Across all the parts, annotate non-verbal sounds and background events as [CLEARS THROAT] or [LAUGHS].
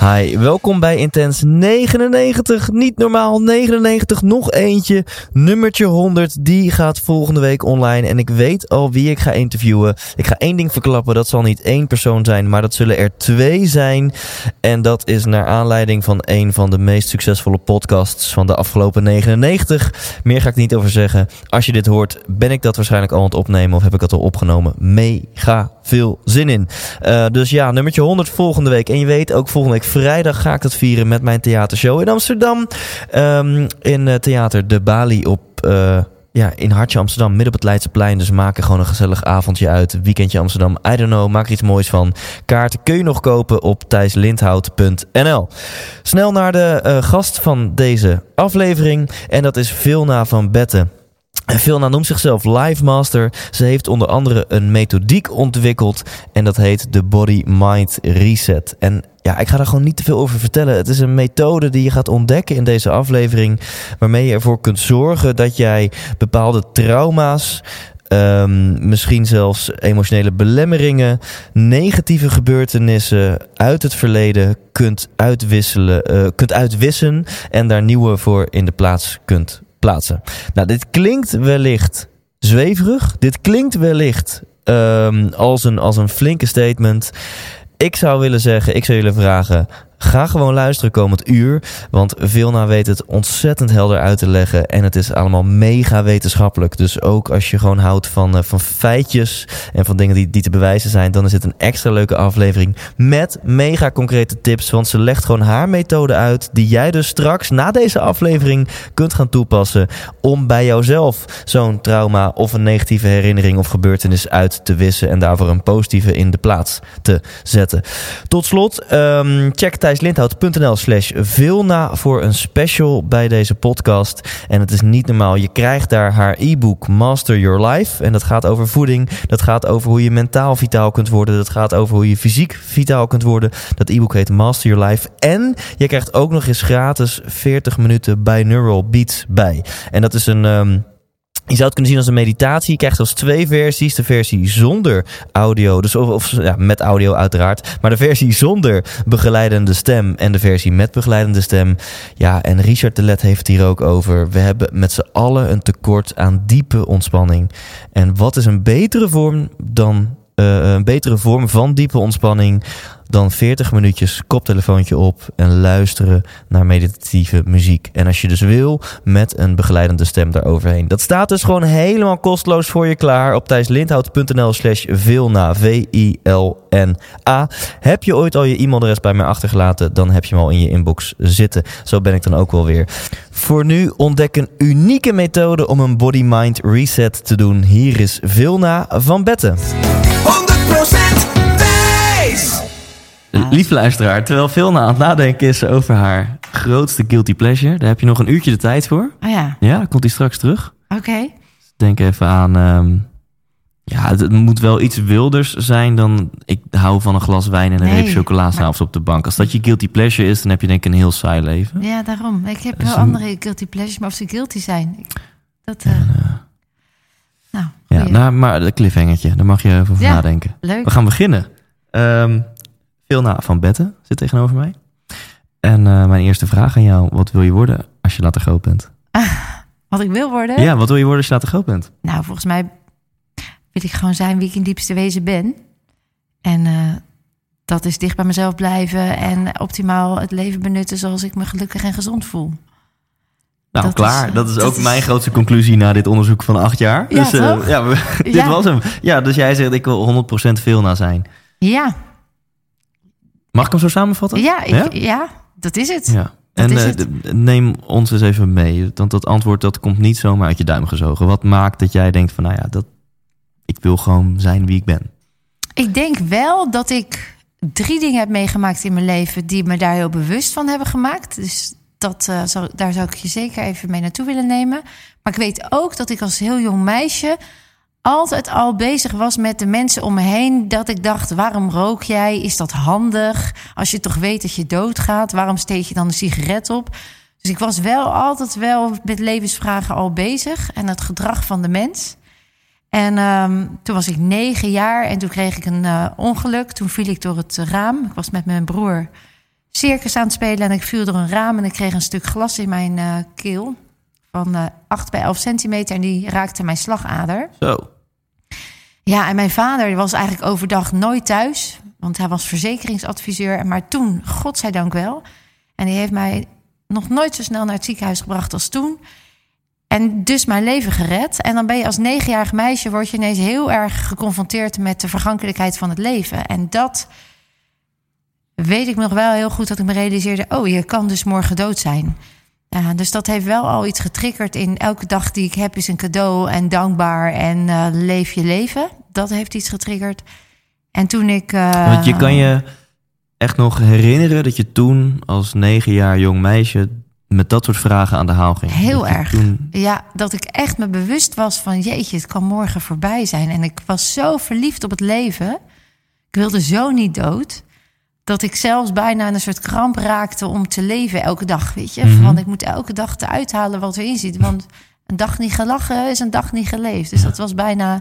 Hi, welkom bij Intens 99. Niet normaal 99, nog eentje. Nummertje 100, die gaat volgende week online. En ik weet al wie ik ga interviewen. Ik ga één ding verklappen, dat zal niet één persoon zijn, maar dat zullen er twee zijn. En dat is naar aanleiding van een van de meest succesvolle podcasts van de afgelopen 99. Meer ga ik niet over zeggen. Als je dit hoort, ben ik dat waarschijnlijk al aan het opnemen of heb ik dat al opgenomen. Mega veel zin in. Eh, dus ja, nummertje 100 volgende week. En je weet, ook volgende week vrijdag ga ik dat vieren met mijn theatershow in Amsterdam. Ehm, in eh, Theater De Bali op... eh, ja, in Hartje Amsterdam, midden op het Leidseplein. Dus maak er gewoon een gezellig avondje uit. Weekendje Amsterdam, I don't know, maak er iets moois van. Kaarten kun je nog kopen op thijslindhout.nl. Snel naar de gast van deze aflevering. En dat is Vilna van Betten. En Vilna noemt zichzelf Live Master. Ze heeft onder andere een methodiek ontwikkeld. En dat heet de Body Mind Reset. En ja, ik ga daar gewoon niet te veel over vertellen. Het is een methode die je gaat ontdekken in deze aflevering. Waarmee je ervoor kunt zorgen dat jij bepaalde trauma's. ehm, misschien zelfs emotionele belemmeringen, negatieve gebeurtenissen uit het verleden kunt uitwisselen, eh, kunt uitwissen en daar nieuwe voor in de plaats kunt plaatsen. Nou, dit klinkt wellicht zweverig. Dit klinkt wellicht ehm, als, een, als een flinke statement. Ik zou willen zeggen, ik zou jullie vragen. Ga gewoon luisteren komend uur. Want Vilna weet het ontzettend helder uit te leggen. En het is allemaal mega wetenschappelijk. Dus ook als je gewoon houdt van, eh, van feitjes en van dingen die, die te bewijzen zijn. Dan is het een extra leuke aflevering. Met mega concrete tips. Want ze legt gewoon haar methode uit. Die jij dus straks na deze aflevering kunt gaan toepassen. Om bij jouzelf zo'n trauma of een negatieve herinnering of gebeurtenis uit te wissen. En daarvoor een positieve in de plaats te zetten. Tot slot, ehm, check thijslindhout.nl slash Vilna voor een special bij deze podcast. En het is niet normaal. Je krijgt daar haar e-book Master Your Life. En dat gaat over voeding. Dat gaat over hoe je mentaal vitaal kunt worden. Dat gaat over hoe je fysiek vitaal kunt worden. Dat e-book heet Master Your Life. En je krijgt ook nog eens gratis 40 minuten binaural beats bij. En dat is een... ehm, je zou het kunnen zien als een meditatie. Je krijgt zelfs twee versies. De versie zonder audio, dus of, ja, met audio uiteraard. Maar de versie zonder begeleidende stem en de versie met begeleidende stem. Ja, en Richard de Let heeft hier ook over. We hebben met z'n allen een tekort aan diepe ontspanning. En wat is een betere vorm dan eh, een betere vorm van diepe ontspanning dan 40 minuutjes koptelefoontje op en luisteren naar meditatieve muziek. En als je dus wil, met een begeleidende stem daaroverheen. Dat staat dus gewoon helemaal kosteloos voor je klaar op thijslindhout.nl slash Vilna, V-I-L-N-A. Heb je ooit al je e-mailadres bij mij achtergelaten, dan heb je hem al in je inbox zitten. Zo ben ik dan ook wel weer. Voor nu ontdek een unieke methode om een body-mind reset te doen. Hier is Vilna van Betten. 100% Thijs. Lieve luisteraar, terwijl Vilna aan het nadenken is over haar grootste guilty pleasure, daar heb je nog een uurtje de tijd voor. Oh ja, Ja, komt hij straks terug. oké. Denk even aan. ehm, ja, het, het moet wel iets wilders zijn dan. Ik hou van een glas wijn en een Nee, reep chocola s'avonds op de bank. Als dat je guilty pleasure is, dan heb je denk ik een heel saai leven. Ja, daarom. Ik heb Dus wel andere guilty pleasures, maar of ze guilty zijn. Dat, eh, nou, Ja, goeie. nou, maar de cliffhangertje, daar mag je even over Ja. nadenken. leuk. We gaan beginnen. Ehm Vilna van Betten zit tegenover mij. En eh, mijn eerste vraag aan jou: wat wil je worden als je later groot bent? [LAUGHS] Wat ik wil worden? Ja, wat wil je worden als je later groot bent? Nou, volgens mij wil ik gewoon zijn wie ik in diepste wezen ben. En eh, dat is dicht bij mezelf blijven en optimaal het leven benutten zoals ik me gelukkig en gezond voel. Nou, Dat klaar. is, eh, dat is dat ook is- mijn grootste conclusie na dit onderzoek van acht jaar. Ja, dus toch? ja, [LAUGHS] dit Ja. was hem. Ja, dus jij zegt ik wil 100% Vilna zijn. Ja, Mag ik hem zo samenvatten? ja, ik, Ja? ja? dat is het. Ja. Dat En is eh, het. neem ons eens even mee. Want dat antwoord dat komt niet zomaar uit je duim gezogen. Wat maakt dat jij denkt van, nou ja, dat, ik ik wil gewoon zijn wie ik ben. Ik denk wel dat ik drie dingen heb meegemaakt in mijn leven die me daar heel bewust van hebben gemaakt. Dus dat, uh, zou, daar zou ik je zeker even mee naartoe willen nemen. Maar ik weet ook dat ik als heel jong meisje altijd al bezig was met de mensen om me heen. Dat ik dacht, waarom rook jij? Is dat handig? Als je toch weet dat je doodgaat, waarom steek je dan een sigaret op? Dus ik was wel altijd wel met levensvragen al bezig en het gedrag van de mens. En um, toen was ik negen jaar en toen kreeg ik een uh, ongeluk. Toen viel ik door het raam. Ik was met mijn broer circus aan het spelen en ik viel door een raam en ik kreeg een stuk glas in mijn uh, keel van uh, 8 bij 11 centimeter en die raakte mijn slagader. Zo. Ja, en mijn vader was eigenlijk overdag nooit thuis, want hij was verzekeringsadviseur. Maar toen, godzijdank wel. En die heeft mij nog nooit zo snel naar het ziekenhuis gebracht als toen. En dus mijn leven gered. En dan ben je als negenjarig meisje... word je ineens heel erg geconfronteerd met de vergankelijkheid van het leven. En dat weet ik nog wel heel goed dat ik me realiseerde... oh, je kan dus morgen dood zijn. Ja, dus dat heeft wel al iets getriggerd in elke dag die ik heb is een cadeau en dankbaar en uh, leef je leven. Dat heeft iets getriggerd. En toen ik. Uh, Want je kan je echt nog herinneren dat je toen als negen jaar jong meisje met dat soort vragen aan de haal ging. Heel dat erg. Toen... Ja, dat ik echt me bewust was van jeetje, het kan morgen voorbij zijn. En ik was zo verliefd op het leven. Ik wilde zo niet dood dat ik zelfs bijna een soort kramp raakte om te leven elke dag, weet je. Mm -hmm. Want ik moet elke dag te uithalen wat erin zit. Want een dag niet gelachen is een dag niet geleefd. Dus ja. dat was bijna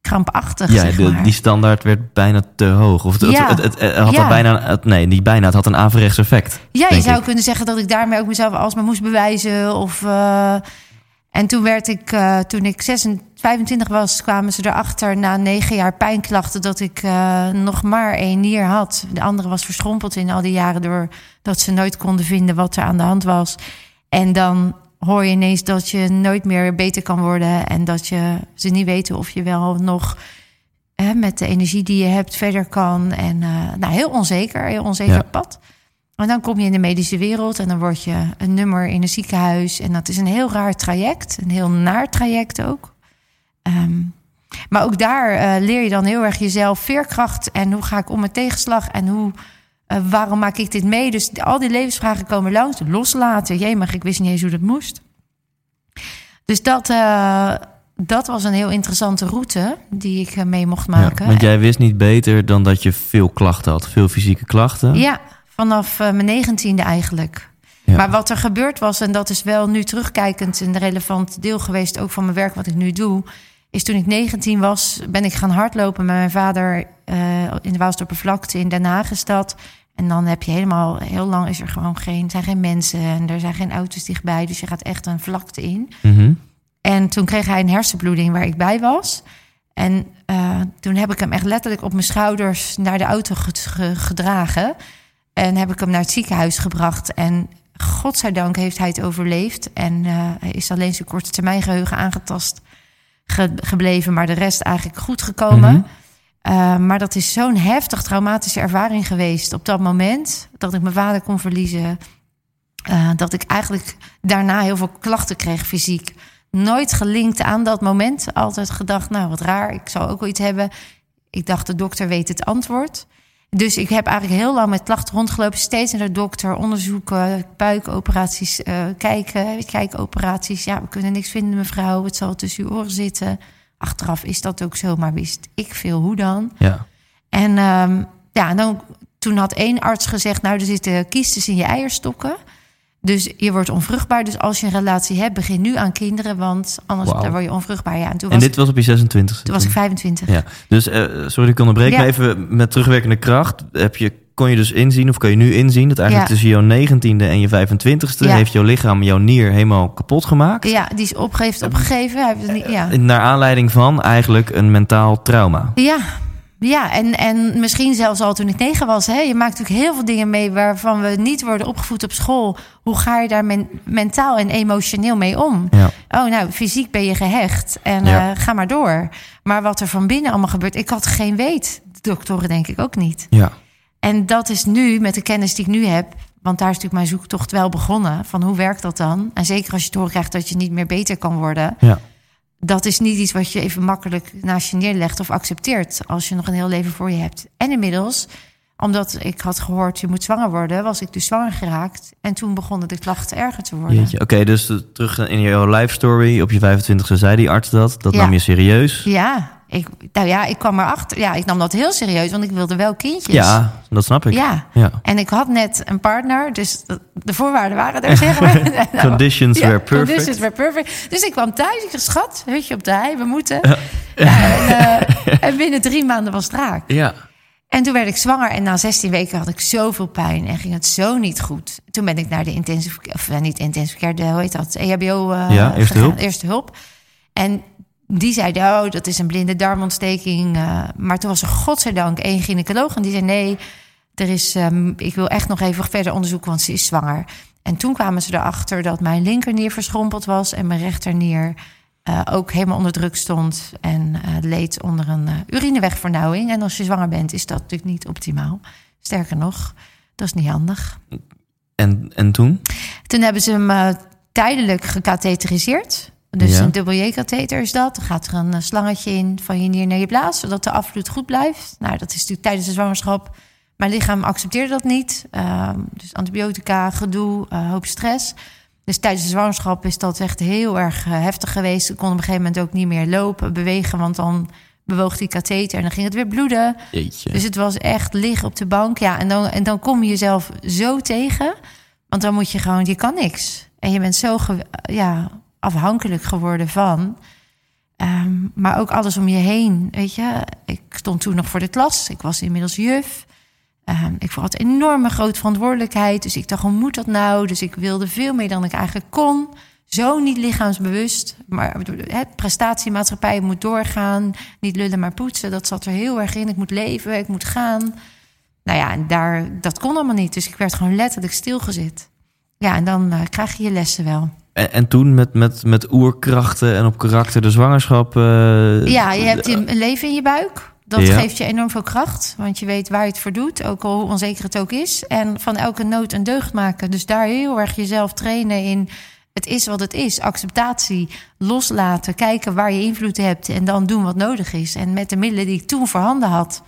krampachtig. Ja, zeg de, maar. die standaard werd bijna te hoog. Of het, Ja. het, het, het had Ja. bijna, het, nee, niet bijna, het had een averechts effect. Ja, je zou ik. kunnen zeggen dat ik daarmee ook mezelf alsmaar moest bewijzen. Of, eh, en toen werd ik, eh, toen ik 26, 25 was, kwamen ze erachter na negen jaar pijnklachten dat ik eh, nog maar één nier had. De andere was verschrompeld in al die jaren doordat ze nooit konden vinden wat er aan de hand was. En dan hoor je ineens dat je nooit meer beter kan worden en dat je ze niet weten of je wel nog hè, met de energie die je hebt verder kan. En eh, nou, heel onzeker, heel onzeker Ja. pad. En dan kom je in de medische wereld en dan word je een nummer in een ziekenhuis. En dat is een heel raar traject, een heel naar traject ook. Ehm, maar ook daar eh, leer je dan heel erg jezelf veerkracht en hoe ga ik om met tegenslag en hoe, eh, waarom maak ik dit mee? Dus al die levensvragen komen langs. Loslaten, jemig, ik wist niet eens hoe dat moest. Dus dat, eh, dat was een heel interessante route die ik mee mocht maken. Ja, want jij wist niet beter dan dat je veel klachten had, veel fysieke klachten. Ja, vanaf mijn negentiende eigenlijk. Ja. Maar wat er gebeurd was, en dat is wel nu terugkijkend een relevant deel geweest, ook van mijn werk wat ik nu doe, is toen ik 19 was, ben ik gaan hardlopen met mijn vader eh, in de Waalsdorpervlakte in Den Haag is dat. En dan heb je helemaal, heel lang is er gewoon geen, zijn geen mensen en er zijn geen auto's dichtbij, dus je gaat echt een vlakte in. Mhm. En toen kreeg hij een hersenbloeding waar ik bij was. En eh, toen heb ik hem echt letterlijk op mijn schouders naar de auto ge- ge- gedragen. En heb ik hem naar het ziekenhuis gebracht. En godzijdank heeft hij het overleefd. En eh, is alleen zijn korte termijn geheugen aangetast ge- gebleven. Maar de rest eigenlijk goed gekomen. Mhm. Uh, maar dat is zo'n heftig traumatische ervaring geweest op dat moment. Dat ik mijn vader kon verliezen. Uh, dat ik eigenlijk daarna heel veel klachten kreeg fysiek. Nooit gelinkt aan dat moment. Altijd gedacht, nou wat raar, ik zou ook wel iets hebben. Ik dacht, de dokter weet het antwoord. Dus ik heb eigenlijk heel lang met klachten rondgelopen. Steeds naar de dokter, onderzoeken, buikoperaties, uh, kijken, kijkoperaties. Ja, we kunnen niks vinden, mevrouw. Het zal tussen uw oren zitten. Achteraf is dat ook zo, maar wist ik veel hoe dan. Ja. En um, ja, dan, toen had één arts gezegd... nou, er zitten kiestes in je eierstokken. Dus je wordt onvruchtbaar. Dus als je een relatie hebt, begin nu aan kinderen... want anders dan word je onvruchtbaar. Ja, en toen En was, dit was op je 26 toen was ik 25. Ja, dus eh, sorry dat ik onderbreek, Ja. maar even met terugwerkende kracht. Heb je, kon je dus inzien, of kan je nu inzien, dat eigenlijk Ja. tussen jouw 19e en je 25e Ja. heeft jouw lichaam jouw nier helemaal kapot gemaakt. Ja, die is opgegeven, opgegeven. Hij heeft het niet, ja. Naar aanleiding van eigenlijk een mentaal trauma. Ja, ja en, en misschien zelfs al toen ik negen was. Hè? Je maakt natuurlijk heel veel dingen mee waarvan we niet worden opgevoed op school. Hoe ga je daar men- mentaal en emotioneel mee om? Ja. Oh, nou, fysiek ben je gehecht en Ja. eh, ga maar door. Maar wat er van binnen allemaal gebeurt, ik had geen weet. De doktoren denk ik ook niet. Ja. En dat is nu, met de kennis die ik nu heb... want daar is natuurlijk mijn zoektocht wel begonnen... van hoe werkt dat dan? En zeker als je te horen krijgt dat je niet meer beter kan worden... Ja. Dat is niet iets wat je even makkelijk naast je neerlegt of accepteert als je nog een heel leven voor je hebt. En inmiddels, omdat ik had gehoord je moet zwanger worden, was ik dus zwanger geraakt. En toen begonnen de klachten erger te worden. Oké, dus terug in jouw life story. Op je 25e zei die arts dat. Dat Ja. nam je serieus. Ja, ik, nou ja, ik kwam erachter. Ja, ik nam dat heel serieus, want ik wilde wel kindjes. Ja, dat snap ik. Ja. Ja. En ik had net een partner, dus de- de voorwaarden waren er, zeg maar. [LAUGHS] Nou, Conditions ja, were perfect. Conditions were perfect. Dus ik kwam thuis, ik dacht, schat, hutje op de hei, we moeten. Ja, en, eh, en binnen drie maanden was het raak. Ja. En toen werd ik zwanger en na 16 weken had ik zoveel pijn en ging het zo niet goed. Toen ben ik naar de intensive of eh, niet intensive care, de, hoe heet dat, E EHBO. eh, Ja, eerste hulp. Eerste hulp. En die zeiden, oh, dat is een blinde darmontsteking. eh, maar toen was er godzijdank één gynaecoloog en die zei, nee, er is, ehm, ik wil echt nog even verder onderzoeken, want ze is zwanger. En toen kwamen ze erachter dat mijn linkernier verschrompeld was en mijn rechternier eh, ook helemaal onder druk stond en eh, leed onder een urinewegvernauwing. En als je zwanger bent, is dat natuurlijk niet optimaal. Sterker nog, dat is niet handig. En, en toen? Toen hebben ze hem tijdelijk gecatheteriseerd. Dus Ja. een dubbel-J-katheter is dat. Dan gaat er een eh, slangetje in van je nier naar je blaas, zodat de afvloed goed blijft. Nou, dat is natuurlijk tijdens de zwangerschap. Mijn lichaam accepteerde dat niet. Ehm, dus antibiotica, gedoe, eh, hoop stress. Dus tijdens de zwangerschap is dat echt heel erg eh, heftig geweest. Ik kon op een gegeven moment ook niet meer lopen, bewegen, want dan bewoog die katheter en dan ging het weer bloeden. Jeetje. Dus het was echt liggen op de bank. Ja, en dan, en dan kom je jezelf zo tegen. Want dan moet je gewoon, je kan niks. En je bent zo ja, afhankelijk geworden van. Ehm, maar ook alles om je heen. Weet je, ik stond toen nog voor de klas. Ik was inmiddels juf. Ehm, ik had enorme grote verantwoordelijkheid. Dus ik dacht, hoe moet dat nou? Dus ik wilde veel meer dan ik eigenlijk kon. Zo niet lichaamsbewust. Maar het prestatiemaatschappij moet doorgaan. Niet lullen, maar poetsen. Dat zat er heel erg in. Ik moet leven, ik moet gaan. Nou ja, en daar, dat kon allemaal niet. Dus ik werd gewoon letterlijk stilgezet. Ja, en dan eh, krijg je je lessen wel. En, en toen met, met, met oerkrachten en op karakter de zwangerschap. eh, Ja, je hebt een een leven in je buik. Dat Ja. geeft je enorm veel kracht. Want je weet waar je het voor doet. Ook al hoe onzeker het ook is. En van elke nood een deugd maken. Dus daar heel erg jezelf trainen in. Het is wat het is. Acceptatie. Loslaten. Kijken waar je invloed hebt. En dan doen wat nodig is. En met de middelen die ik toen voorhanden had.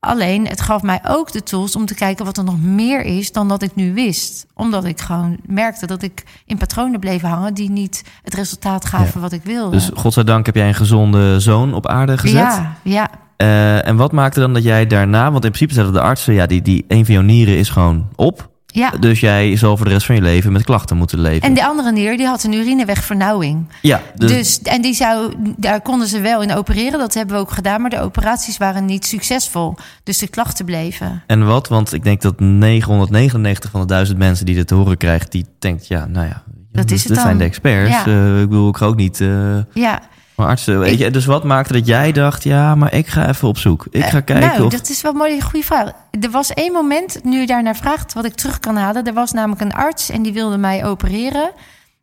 Alleen, het gaf mij ook de tools om te kijken wat er nog meer is dan dat ik nu wist. Omdat ik gewoon merkte dat ik in patronen bleef hangen die niet het resultaat gaven wat ik wilde. Dus godzijdank heb jij een gezonde zoon op aarde gezet. ja, ja, Eh, en wat maakte dan dat jij daarna, want in principe zeiden de artsen, ja, die, die een van jouw nieren is gewoon op. ja. Dus jij zal voor de rest van je leven met klachten moeten leven. En de andere nier die had een urinewegvernauwing. ja, dus, Dus, en die zou, daar konden ze wel in opereren. Dat hebben we ook gedaan. Maar de operaties waren niet succesvol. Dus de klachten bleven. En wat? Want ik denk dat 999 van de duizend mensen die dit te horen krijgt, die denkt, ja, nou ja, Dat is het dit zijn de experts. Ja. Eh, ik bedoel, ik ga ook niet eh Ja, maar artsen. Weet Ik- je, dus wat maakte dat jij dacht, ja, maar ik ga even op zoek. Ik ga kijken nou, of... dat is wel een mooie, goede vraag. Er was één moment, nu je daarnaar vraagt, wat ik terug kan halen. Er was namelijk een arts en die wilde mij opereren.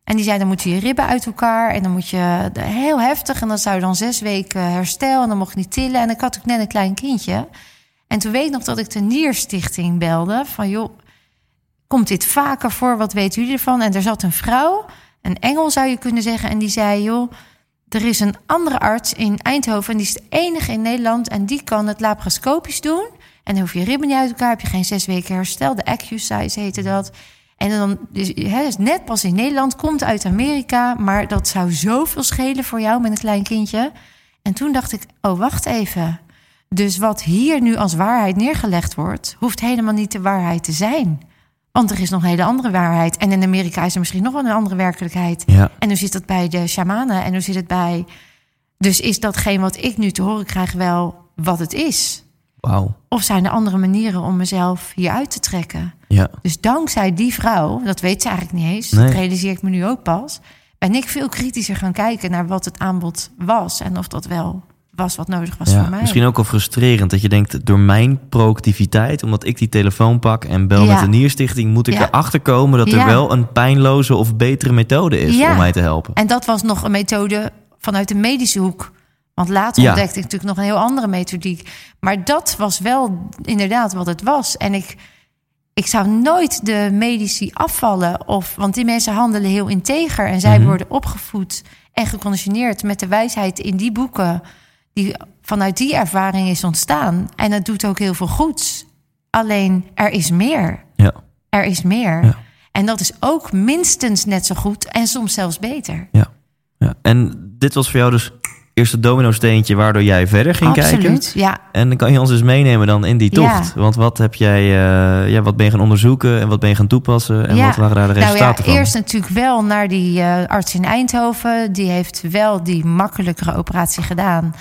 En die zei, dan moeten je ribben uit elkaar. En dan moet je heel heftig. En dan zou je dan zes weken herstel. En dan mocht je niet tillen. En ik had ook net een klein kindje. En toen weet ik nog dat ik de Nierstichting belde. Van joh, komt dit vaker voor? Wat weten jullie ervan? En er zat een vrouw, een engel zou je kunnen zeggen. En die zei, joh, er is een andere arts in Eindhoven. En die is de enige in Nederland. En die kan het laparoscopisch doen. En dan hoef je ribben niet uit elkaar. Heb je geen zes weken herstel. De Accusise heette dat. En dan, dus, net pas in Nederland, komt uit Amerika. Maar dat zou zoveel schelen voor jou met een klein kindje. En toen dacht ik, oh, wacht even. Dus wat hier nu als waarheid neergelegd wordt, hoeft helemaal niet de waarheid te zijn. Want er is nog een hele andere waarheid. En in Amerika is er misschien nog wel een andere werkelijkheid. Ja, En hoe zit dat bij de shamanen? En hoe zit het bij... Dus is datgene wat ik nu te horen krijg wel wat het is? Of zijn er andere manieren om mezelf hieruit te trekken? Ja, Dus dankzij die vrouw, dat weet ze eigenlijk niet eens... Nee. dat realiseer ik me nu ook pas... ben ik veel kritischer gaan kijken naar wat het aanbod was... en of dat wel was wat nodig was ja. voor mij. misschien ook wel frustrerend dat je denkt, door mijn proactiviteit, omdat ik die telefoon pak en bel Ja. met de Nierstichting, moet ik Ja. erachter komen dat er wel een pijnloze of betere methode is om mij te helpen. En dat was nog een methode vanuit de medische hoek. Want later ontdekte ik natuurlijk nog een heel andere methodiek. Maar dat was wel inderdaad wat het was. En ik, ik zou nooit de medici afvallen. Of, want die mensen handelen heel integer. En zij Mhm. worden opgevoed en geconditioneerd met de wijsheid in die boeken, die vanuit die ervaring is ontstaan. En het doet ook heel veel goeds. Alleen er is meer. Ja. Er is meer. Ja. En dat is ook minstens net zo goed en soms zelfs beter. Ja. ja. En dit was voor jou dus eerste domino-steentje waardoor jij verder ging kijken. Absoluut, ja. En dan kan je ons dus meenemen dan in die Ja. tocht. Want wat heb jij, eh, ja, wat ben je gaan onderzoeken en wat ben je gaan toepassen en Ja. wat waren daar de Nou ja, resultaten van? eerst natuurlijk wel naar die eh, arts in Eindhoven. Die heeft wel die makkelijkere operatie gedaan.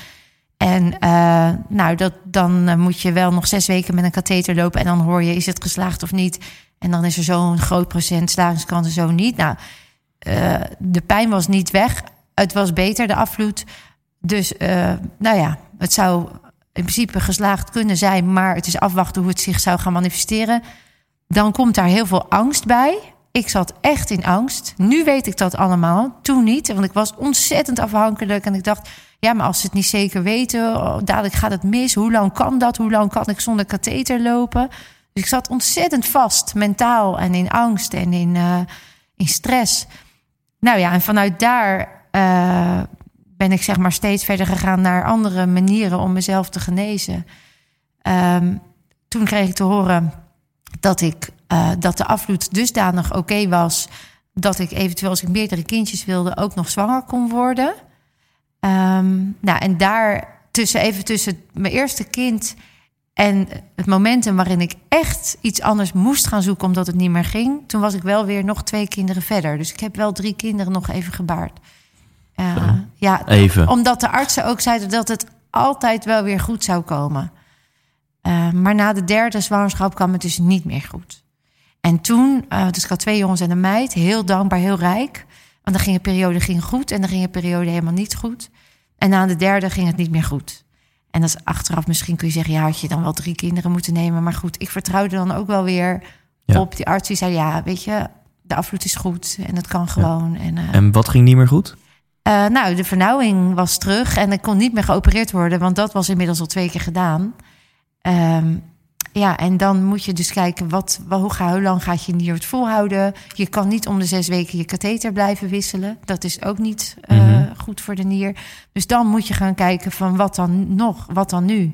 En eh, nou, dat, dan eh, moet je wel nog zes weken met een katheter lopen. En dan hoor je, is het geslaagd of niet? En dan is er zo'n groot procent slagingskans zo niet. Nou, eh, de pijn was niet weg. Het was beter, de afvloed. Dus, nou ja, het zou in principe geslaagd kunnen zijn. Maar het is afwachten hoe het zich zou gaan manifesteren. Dan komt daar heel veel angst bij. Ik zat echt in angst. Nu weet ik dat allemaal. Toen niet, want ik was ontzettend afhankelijk. En ik dacht, ja, maar als ze het niet zeker weten, oh, dadelijk gaat het mis. Hoe lang kan dat? Hoe lang kan ik zonder katheter lopen? Dus ik zat ontzettend vast, mentaal en in angst en in, eh, in stress. Nou ja, en vanuit daar eh, ben ik zeg maar steeds verder gegaan naar andere manieren om mezelf te genezen. Ehm, toen kreeg ik te horen dat, ik, eh, dat de afvloed dusdanig oké was... dat ik eventueel als ik meerdere kindjes wilde ook nog zwanger kon worden. Ehm, nou, en daar tussen, even tussen mijn eerste kind en het momentum waarin ik echt iets anders moest gaan zoeken omdat het niet meer ging, toen was ik wel weer nog twee kinderen verder. Dus ik heb wel drie kinderen nog even gebaard. Uh, ja, Even. omdat de artsen ook zeiden dat het altijd wel weer goed zou komen. Uh, maar na de derde zwangerschap kwam het dus niet meer goed. En toen, uh, dus ik had twee jongens en een meid, heel dankbaar, heel rijk. Want dan ging een periode ging goed en dan ging een periode helemaal niet goed. En na de derde ging het niet meer goed. En dat is achteraf misschien kun je zeggen, ja, had je dan wel drie kinderen moeten nemen. Maar goed, ik vertrouwde dan ook wel weer ja. op die arts die zei, ja, weet je, de afvloed is goed en het kan gewoon. Ja. En, uh, en wat ging niet meer goed? Uh, nou, de vernauwing was terug en ik kon niet meer geopereerd worden, want dat was inmiddels al twee keer gedaan. Um, ja, en dan moet je dus kijken, wat, hoe, ga, hoe lang gaat je nier het volhouden? Je kan niet om de zes weken je katheter blijven wisselen. Dat is ook niet uh, mm -hmm. goed voor de nier. Dus dan moet je gaan kijken van wat dan nog, wat dan nu?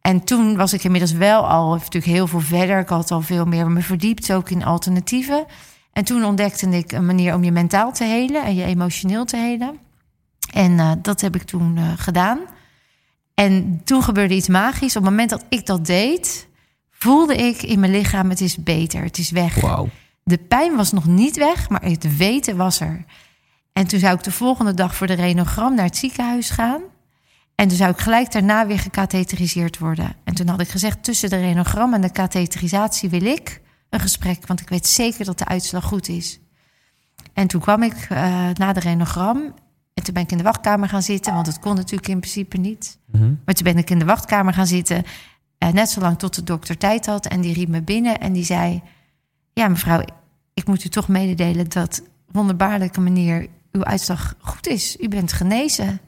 En toen was ik inmiddels wel al natuurlijk heel veel verder. Ik had al veel meer me verdiept, ook in alternatieven. En toen ontdekte ik een manier om je mentaal te helen en je emotioneel te helen. En uh, dat heb ik toen uh, gedaan. En toen gebeurde iets magisch. Op het moment dat ik dat deed, voelde ik in mijn lichaam: het is beter, het is weg. Wow. De pijn was nog niet weg, maar het weten was er. En toen zou ik de volgende dag voor de renogram naar het ziekenhuis gaan. En toen zou ik gelijk daarna weer gecatheteriseerd worden. En toen had ik gezegd: tussen de renogram en de katheterisatie wil ik een gesprek, want ik weet zeker dat de uitslag goed is. En toen kwam ik uh, na de renogram. En toen ben ik in de wachtkamer gaan zitten, want het kon natuurlijk in principe niet. Mm -hmm. Maar toen ben ik in de wachtkamer gaan zitten. Uh, net zolang tot de dokter tijd had. En die riep me binnen en die zei: Ja, mevrouw, ik moet u toch mededelen dat wonderbaarlijke manier uw uitslag goed is. U bent genezen.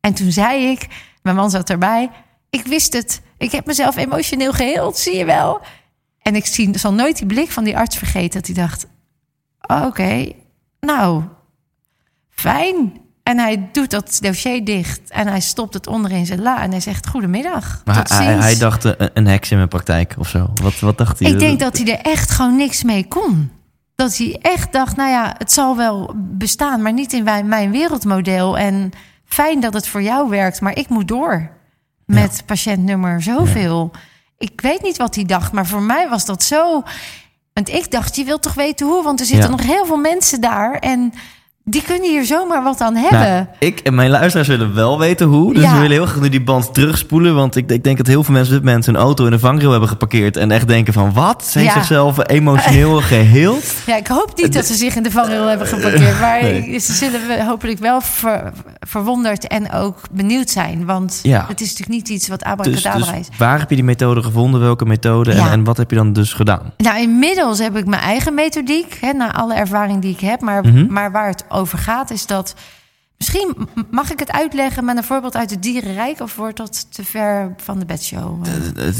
En toen zei ik: Mijn man zat erbij. Ik wist het. Ik heb mezelf emotioneel geheeld, zie je wel. En ik zie, zal nooit die blik van die arts vergeten. Dat hij dacht: oh, Oké, nou, fijn. En hij doet dat dossier dicht en hij stopt het onderin zijn la en hij zegt goedemiddag. Maar tot hij, ziens. hij dacht uh, een heks in mijn praktijk of zo. Wat, wat dacht hij? Ik denk dat hij er echt gewoon niks mee kon. Dat hij echt dacht, nou ja, het zal wel bestaan, maar niet in mijn, mijn wereldmodel. En fijn dat het voor jou werkt, maar ik moet door met ja. patiëntnummer zoveel. Ja. Ik weet niet wat hij dacht, maar voor mij was dat zo. Want ik dacht, je wilt toch weten hoe? Want er zitten ja. nog heel veel mensen daar en die kunnen hier zomaar wat aan hebben. Nou, ik en mijn luisteraars willen wel weten hoe. Dus ja. we willen heel graag nu die band terugspoelen. Want ik, ik, denk dat heel veel mensen dit moment hun auto in een vangrail hebben geparkeerd. En echt denken van wat? Ze heeft ja. zichzelf emotioneel [LAUGHS] geheeld. Ja, ik hoop niet dat ze zich in de vangrail hebben geparkeerd. [LAUGHS] Maar nee. ze zullen hopelijk wel ver, verwonderd en ook benieuwd zijn. Want ja. het is natuurlijk niet iets wat abracadabra dus, dus is. Waar heb je die methode gevonden? Welke methode? En, en, wat heb je dan dus gedaan? Nou, inmiddels heb ik mijn eigen methodiek. Hè, na alle ervaring die ik heb. Maar, mm -hmm. maar waar het over gaat, is dat. Misschien mag ik het uitleggen met een voorbeeld uit het dierenrijk, of wordt dat te ver van de bedshow?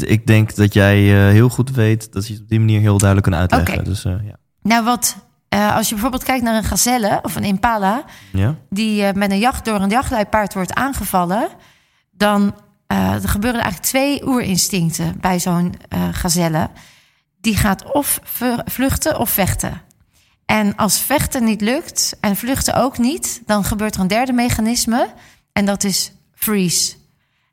Ik denk dat jij uh, heel goed weet dat je het op die manier heel duidelijk kan uitleggen. Okay. Dus, uh, ja. Nou, wat Eh, als je bijvoorbeeld kijkt naar een gazelle of een impala... Ja? die eh, met een jacht door een jachtluipaard wordt aangevallen... dan eh, er gebeuren eigenlijk twee oerinstincten bij zo'n eh, gazelle. Die gaat of vluchten of vechten. En als vechten niet lukt en vluchten ook niet... dan gebeurt er een derde mechanisme en dat is freeze.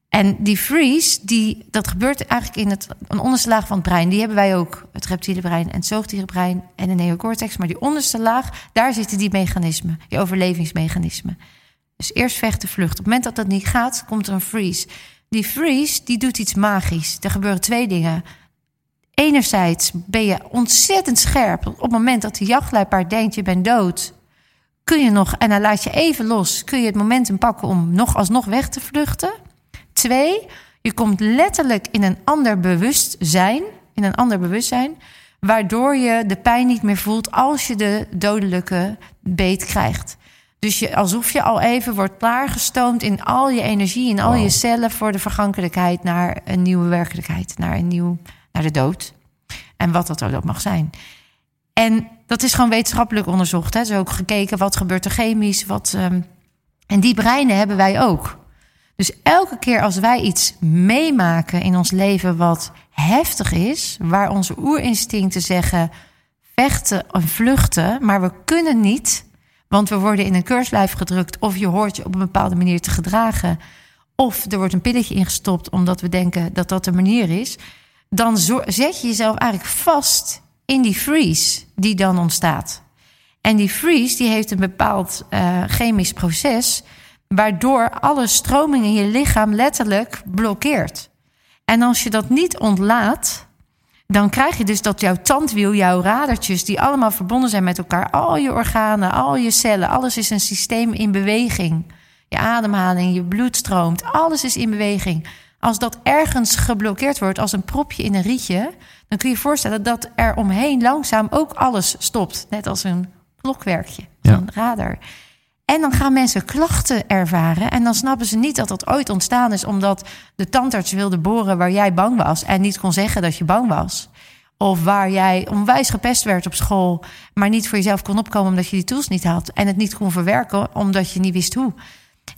En die freeze, die, dat gebeurt eigenlijk in het, een onderste laag van het brein. Die hebben wij ook, het reptiele brein en het zoogdierenbrein en de neocortex. Maar die onderste laag, daar zitten die mechanismen, die overlevingsmechanismen. Dus eerst vechten, vluchten. Op het moment dat dat niet gaat, komt er een freeze. Die freeze, die doet iets magisch. Er gebeuren twee dingen. Enerzijds ben je ontzettend scherp. Op het moment dat die jachtluipaard denkt, je bent dood... kun je nog, en dan laat je even los... kun je het momentum pakken om nog alsnog weg te vluchten... Twee, je komt letterlijk in een ander bewustzijn, in een ander bewustzijn, waardoor je de pijn niet meer voelt als je de dodelijke beet krijgt. Dus je, alsof je al even wordt klaargestoomd in al je energie, in al je cellen voor de vergankelijkheid naar een nieuwe werkelijkheid, naar een nieuw, naar de dood. En wat dat ook mag zijn. En dat is gewoon wetenschappelijk onderzocht. Hè. Er is ook gekeken wat gebeurt er chemisch. Wat, ehm, en die breinen hebben wij ook. Dus elke keer als wij iets meemaken in ons leven wat heftig is, waar onze oerinstincten zeggen vechten en vluchten, maar we kunnen niet, want we worden in een keurslijf gedrukt of je hoort je op een bepaalde manier te gedragen, of er wordt een pilletje ingestopt omdat we denken dat dat de manier is, dan zet je jezelf eigenlijk vast in die freeze die dan ontstaat. En die freeze die heeft een bepaald eh, chemisch proces, waardoor alle stroming in je lichaam letterlijk blokkeert. En als je dat niet ontlaat, dan krijg je dus dat jouw tandwiel, jouw radertjes, die allemaal verbonden zijn met elkaar, al je organen, al je cellen, alles is een systeem in beweging. Je ademhaling, je bloed stroomt, alles is in beweging. Als dat ergens geblokkeerd wordt als een propje in een rietje, dan kun je je voorstellen dat er omheen langzaam ook alles stopt. Net als een klokwerkje, Ja. een radar. En dan gaan mensen klachten ervaren. En dan snappen ze niet dat dat ooit ontstaan is omdat de tandarts wilde boren waar jij bang was en niet kon zeggen dat je bang was. Of waar jij onwijs gepest werd op school, maar niet voor jezelf kon opkomen omdat je die tools niet had. En het niet kon verwerken omdat je niet wist hoe.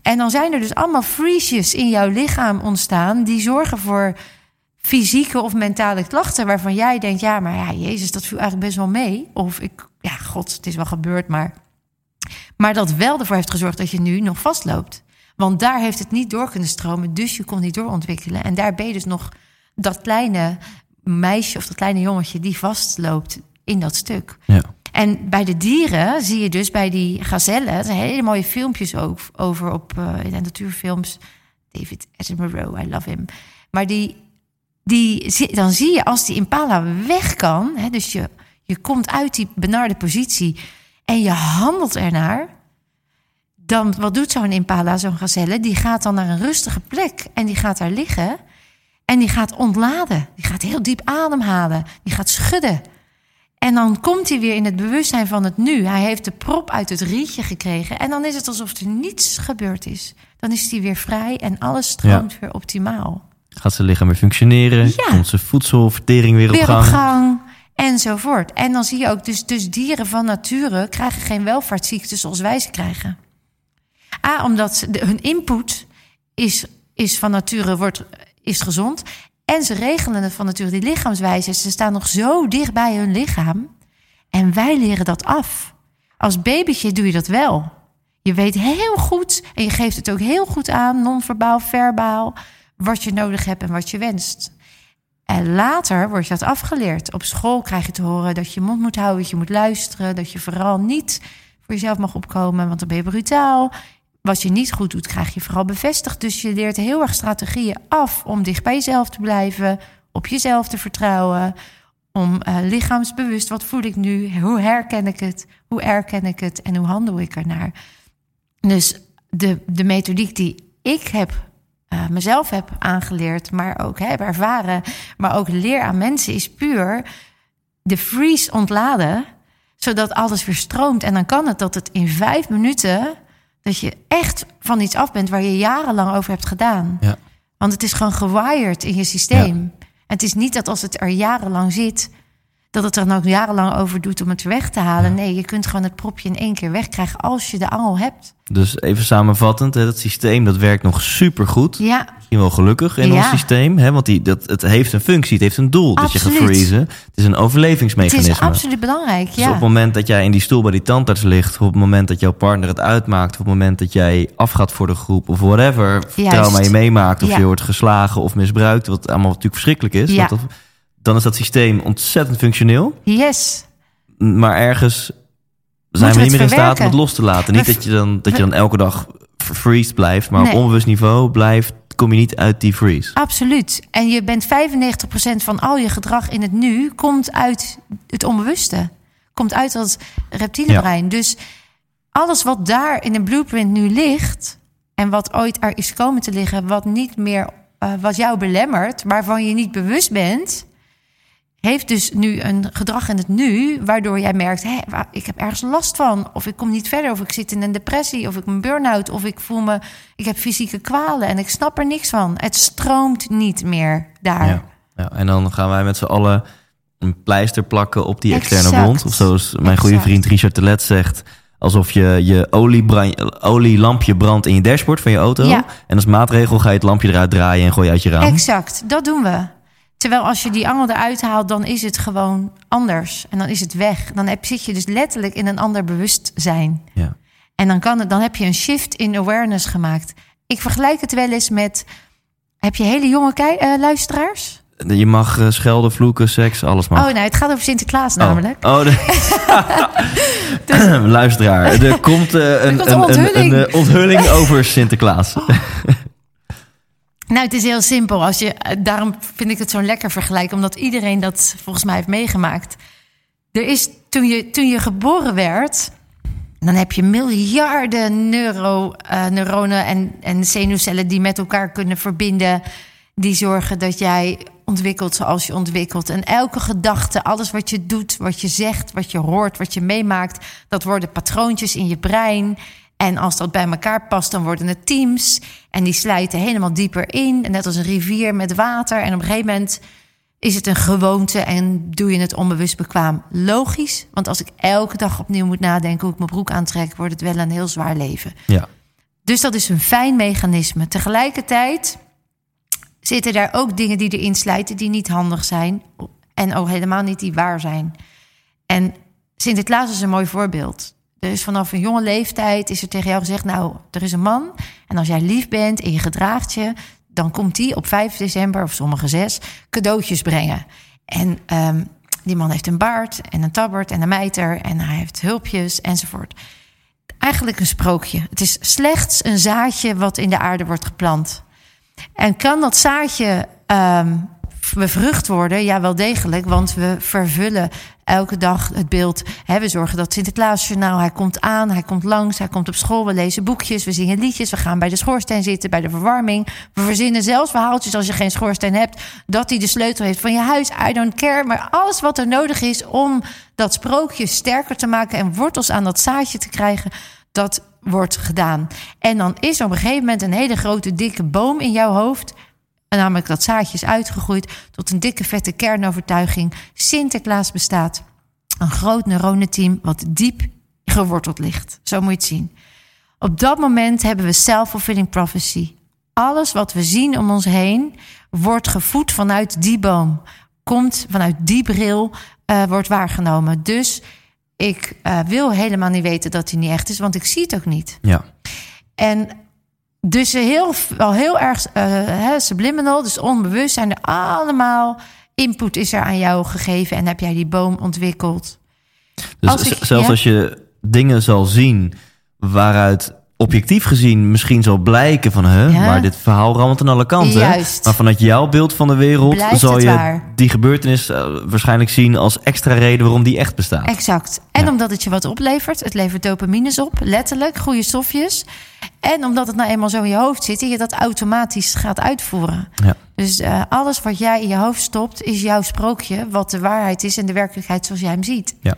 En dan zijn er dus allemaal freezes in jouw lichaam ontstaan die zorgen voor fysieke of mentale klachten waarvan jij denkt, ja, maar ja, Jezus, dat viel eigenlijk best wel mee. Of ik, ja, god, het is wel gebeurd, maar maar dat wel ervoor heeft gezorgd dat je nu nog vastloopt. Want daar heeft het niet door kunnen stromen, dus je kon niet doorontwikkelen. En daar ben je dus nog dat kleine meisje of dat kleine jongetje die vastloopt in dat stuk. Ja. En bij de dieren zie je dus bij die gazellen, er zijn hele mooie filmpjes ook over op eh, in natuurfilms. David Attenborough, I love him. Maar die, die, dan zie je als die impala weg kan, hè, dus je, je komt uit die benarde positie en je handelt ernaar, dan wat doet zo'n impala, zo'n gazelle? Die gaat dan naar een rustige plek en die gaat daar liggen en die gaat ontladen. Die gaat heel diep ademhalen, die gaat schudden. En dan komt hij weer in het bewustzijn van het nu. Hij heeft de prop uit het rietje gekregen. En dan is het alsof er niets gebeurd is. Dan is hij weer vrij en alles stroomt weer optimaal. Gaat zijn lichaam weer functioneren? Ja. Komt zijn voedselvertering weer, Weer op gang? op gang enzovoort. En dan zie je ook, dus, dus dieren van nature krijgen geen welvaartsziektes zoals wij ze krijgen. A, omdat ze- de, hun input is, is van nature wordt, is gezond. En ze regelen het van nature, die lichaamswijze. Ze staan nog zo dicht bij hun lichaam. En wij leren dat af. Als babytje doe je dat wel. Je weet heel goed, en je geeft het ook heel goed aan, non-verbaal, verbaal, wat je nodig hebt en wat je wenst. En later wordt je dat afgeleerd. Op school krijg je te horen dat je mond moet houden, dat je moet luisteren, dat je vooral niet voor jezelf mag opkomen, want dan ben je brutaal. Wat je niet goed doet, krijg je vooral bevestigd. Dus je leert heel erg strategieën af om dicht bij jezelf te blijven, op jezelf te vertrouwen, om eh, lichaamsbewust, wat voel ik nu, hoe herken ik het, hoe erken ik het en hoe handel ik ernaar. Dus de, de methodiek die ik heb eh, mezelf heb aangeleerd, maar ook heb ervaren, maar ook leer aan mensen, is puur de freeze ontladen, zodat alles weer stroomt. En dan kan het dat het in vijf minuten, dat je echt van iets af bent waar je jarenlang over hebt gedaan. Ja. Want het is gewoon gewired in je systeem. Het is niet dat als het er jarenlang zit, dat het er dan ook jarenlang over doet om het weg te halen. Nee, je kunt gewoon het propje in één keer wegkrijgen als je de angel hebt. Dus even samenvattend, hè, dat systeem dat werkt nog supergoed. Ja, Misschien wel gelukkig in Ja. ons systeem. Hè, want die, dat, het heeft een functie, het heeft een doel dat je gaat Absoluut. freezen. Het is een het overlevingsmechanisme. is absoluut belangrijk. Dus op het Ja, moment dat jij in die stoel bij die tandarts ligt, op het moment dat jouw partner het uitmaakt, op het moment dat jij afgaat voor de groep, of whatever, trauma je meemaakt, of Ja. je wordt geslagen of misbruikt, wat allemaal natuurlijk verschrikkelijk is, Ja. dat- dan is dat systeem ontzettend functioneel. yes. Maar ergens zijn we niet meer in staat om het los te laten. Niet dat je dan, dat je dan elke dag freezed blijft, maar Nee. op onbewust niveau blijft, kom je niet uit die freeze. Absoluut. En je bent 95% van al je gedrag in het nu komt uit het onbewuste. Komt uit dat reptiele Ja. brein. Dus alles wat daar in een blueprint nu ligt en wat ooit er is komen te liggen, wat niet meer eh, wat jou belemmert, waarvan je niet bewust bent, heeft dus nu een gedrag in het nu, waardoor jij merkt, hé, ik heb ergens last van, of ik kom niet verder, of ik zit in een depressie, of ik een burn-out, of ik voel me, ik heb fysieke kwalen en ik snap er niks van. Het stroomt niet meer daar. Ja. Ja, en dan gaan wij met z'n allen een pleister plakken op die externe wond. Of zoals mijn goede vriend Richard Telet zegt... alsof je je oliebran- olielampje brandt in je dashboard van je auto. Ja. En als maatregel ga je het lampje eruit draaien en gooi je uit je raam. Exact, dat doen we. Terwijl als je die angel eruit haalt, dan is het gewoon anders. En dan is het weg. Dan heb, zit je dus letterlijk in een ander bewustzijn. Ja. En dan, kan het, dan heb je een shift in awareness gemaakt. Ik vergelijk het wel eens met... Heb je hele jonge eh, luisteraars? Je mag eh, schelden, vloeken, seks, alles mag. Oh, nou, het gaat over Sinterklaas Oh. namelijk. Oh, de... [LAUGHS] [LAUGHS] Luisteraar, er komt, eh, een, komt een een, een, onthulling. een, onthulling over Sinterklaas. [LAUGHS] Nou, het is heel simpel. Als je, eh, daarom vind ik het zo'n lekker vergelijk, omdat iedereen dat volgens mij heeft meegemaakt. Er is toen je, toen je geboren werd, dan heb je miljarden neuro, eh, neuronen en, en zenuwcellen die met elkaar kunnen verbinden. Die zorgen dat jij ontwikkelt zoals je ontwikkelt. En elke gedachte, alles wat je doet, wat je zegt, wat je hoort, wat je meemaakt, dat worden patroontjes in je brein. En als dat bij elkaar past, dan worden het teams. En die slijten helemaal dieper in. Net als een rivier met water. En op een gegeven moment is het een gewoonte en doe je het onbewust bekwaam. Logisch, want als ik elke dag opnieuw moet nadenken hoe ik mijn broek aantrek, wordt het wel een heel zwaar leven. Ja. Dus dat is een fijn mechanisme. Tegelijkertijd zitten daar ook dingen die erin slijten die niet handig zijn. En ook helemaal niet die waar zijn. En Sinterklaas is een mooi voorbeeld. Dus vanaf een jonge leeftijd is er tegen jou gezegd: Nou, er is een man. En als jij lief bent en je gedraagt je, dan komt hij op 5 december of sommige 6 cadeautjes brengen. En ehm, die man heeft een baard en een tabbert en een mijter en hij heeft hulpjes enzovoort. Eigenlijk een sprookje. Het is slechts een zaadje wat in de aarde wordt geplant. En kan dat zaadje ehm, bevrucht worden? Ja, wel degelijk, want we vervullen elke dag het beeld. Hè, we zorgen dat Sinterklaasjournaal, hij komt aan, hij komt langs, hij komt op school, we lezen boekjes, we zingen liedjes, we gaan bij de schoorsteen zitten, bij de verwarming. We verzinnen zelfs verhaaltjes als je geen schoorsteen hebt, dat hij de sleutel heeft van je huis. I don't care, maar alles wat er nodig is om dat sprookje sterker te maken en wortels aan dat zaadje te krijgen, dat wordt gedaan. En dan is er op een gegeven moment een hele grote dikke boom in jouw hoofd. En namelijk dat zaadje is uitgegroeid tot een dikke vette kernovertuiging. Sinterklaas bestaat. Een groot neuronenteam wat diep geworteld ligt. Zo moet je het zien. Op dat moment hebben we self-fulfilling prophecy. Alles wat we zien om ons heen wordt gevoed vanuit die boom. Komt vanuit die bril, eh, wordt waargenomen. Dus ik eh, wil helemaal niet weten dat hij niet echt is, want ik zie het ook niet. Ja. En dus heel, wel heel erg eh, subliminal, dus onbewust zijn er allemaal input is er aan jou gegeven en heb jij die boom ontwikkeld. Dus Als ik- zelfs ja. als je dingen zal zien waaruit objectief gezien misschien zal blijken van... Hè, Ja. maar dit verhaal rammelt aan alle kanten. Juist. Maar vanuit jouw beeld van de wereld Blijft zal je waar. die gebeurtenis eh, waarschijnlijk zien als extra reden waarom die echt bestaat. Exact. En Ja. omdat het je wat oplevert, het levert dopamines op, letterlijk, goede stofjes. En omdat het nou eenmaal zo in je hoofd zit en je dat automatisch gaat uitvoeren. Ja. Dus eh, alles wat jij in je hoofd stopt, is jouw sprookje, wat de waarheid is en de werkelijkheid zoals jij hem ziet. Ja.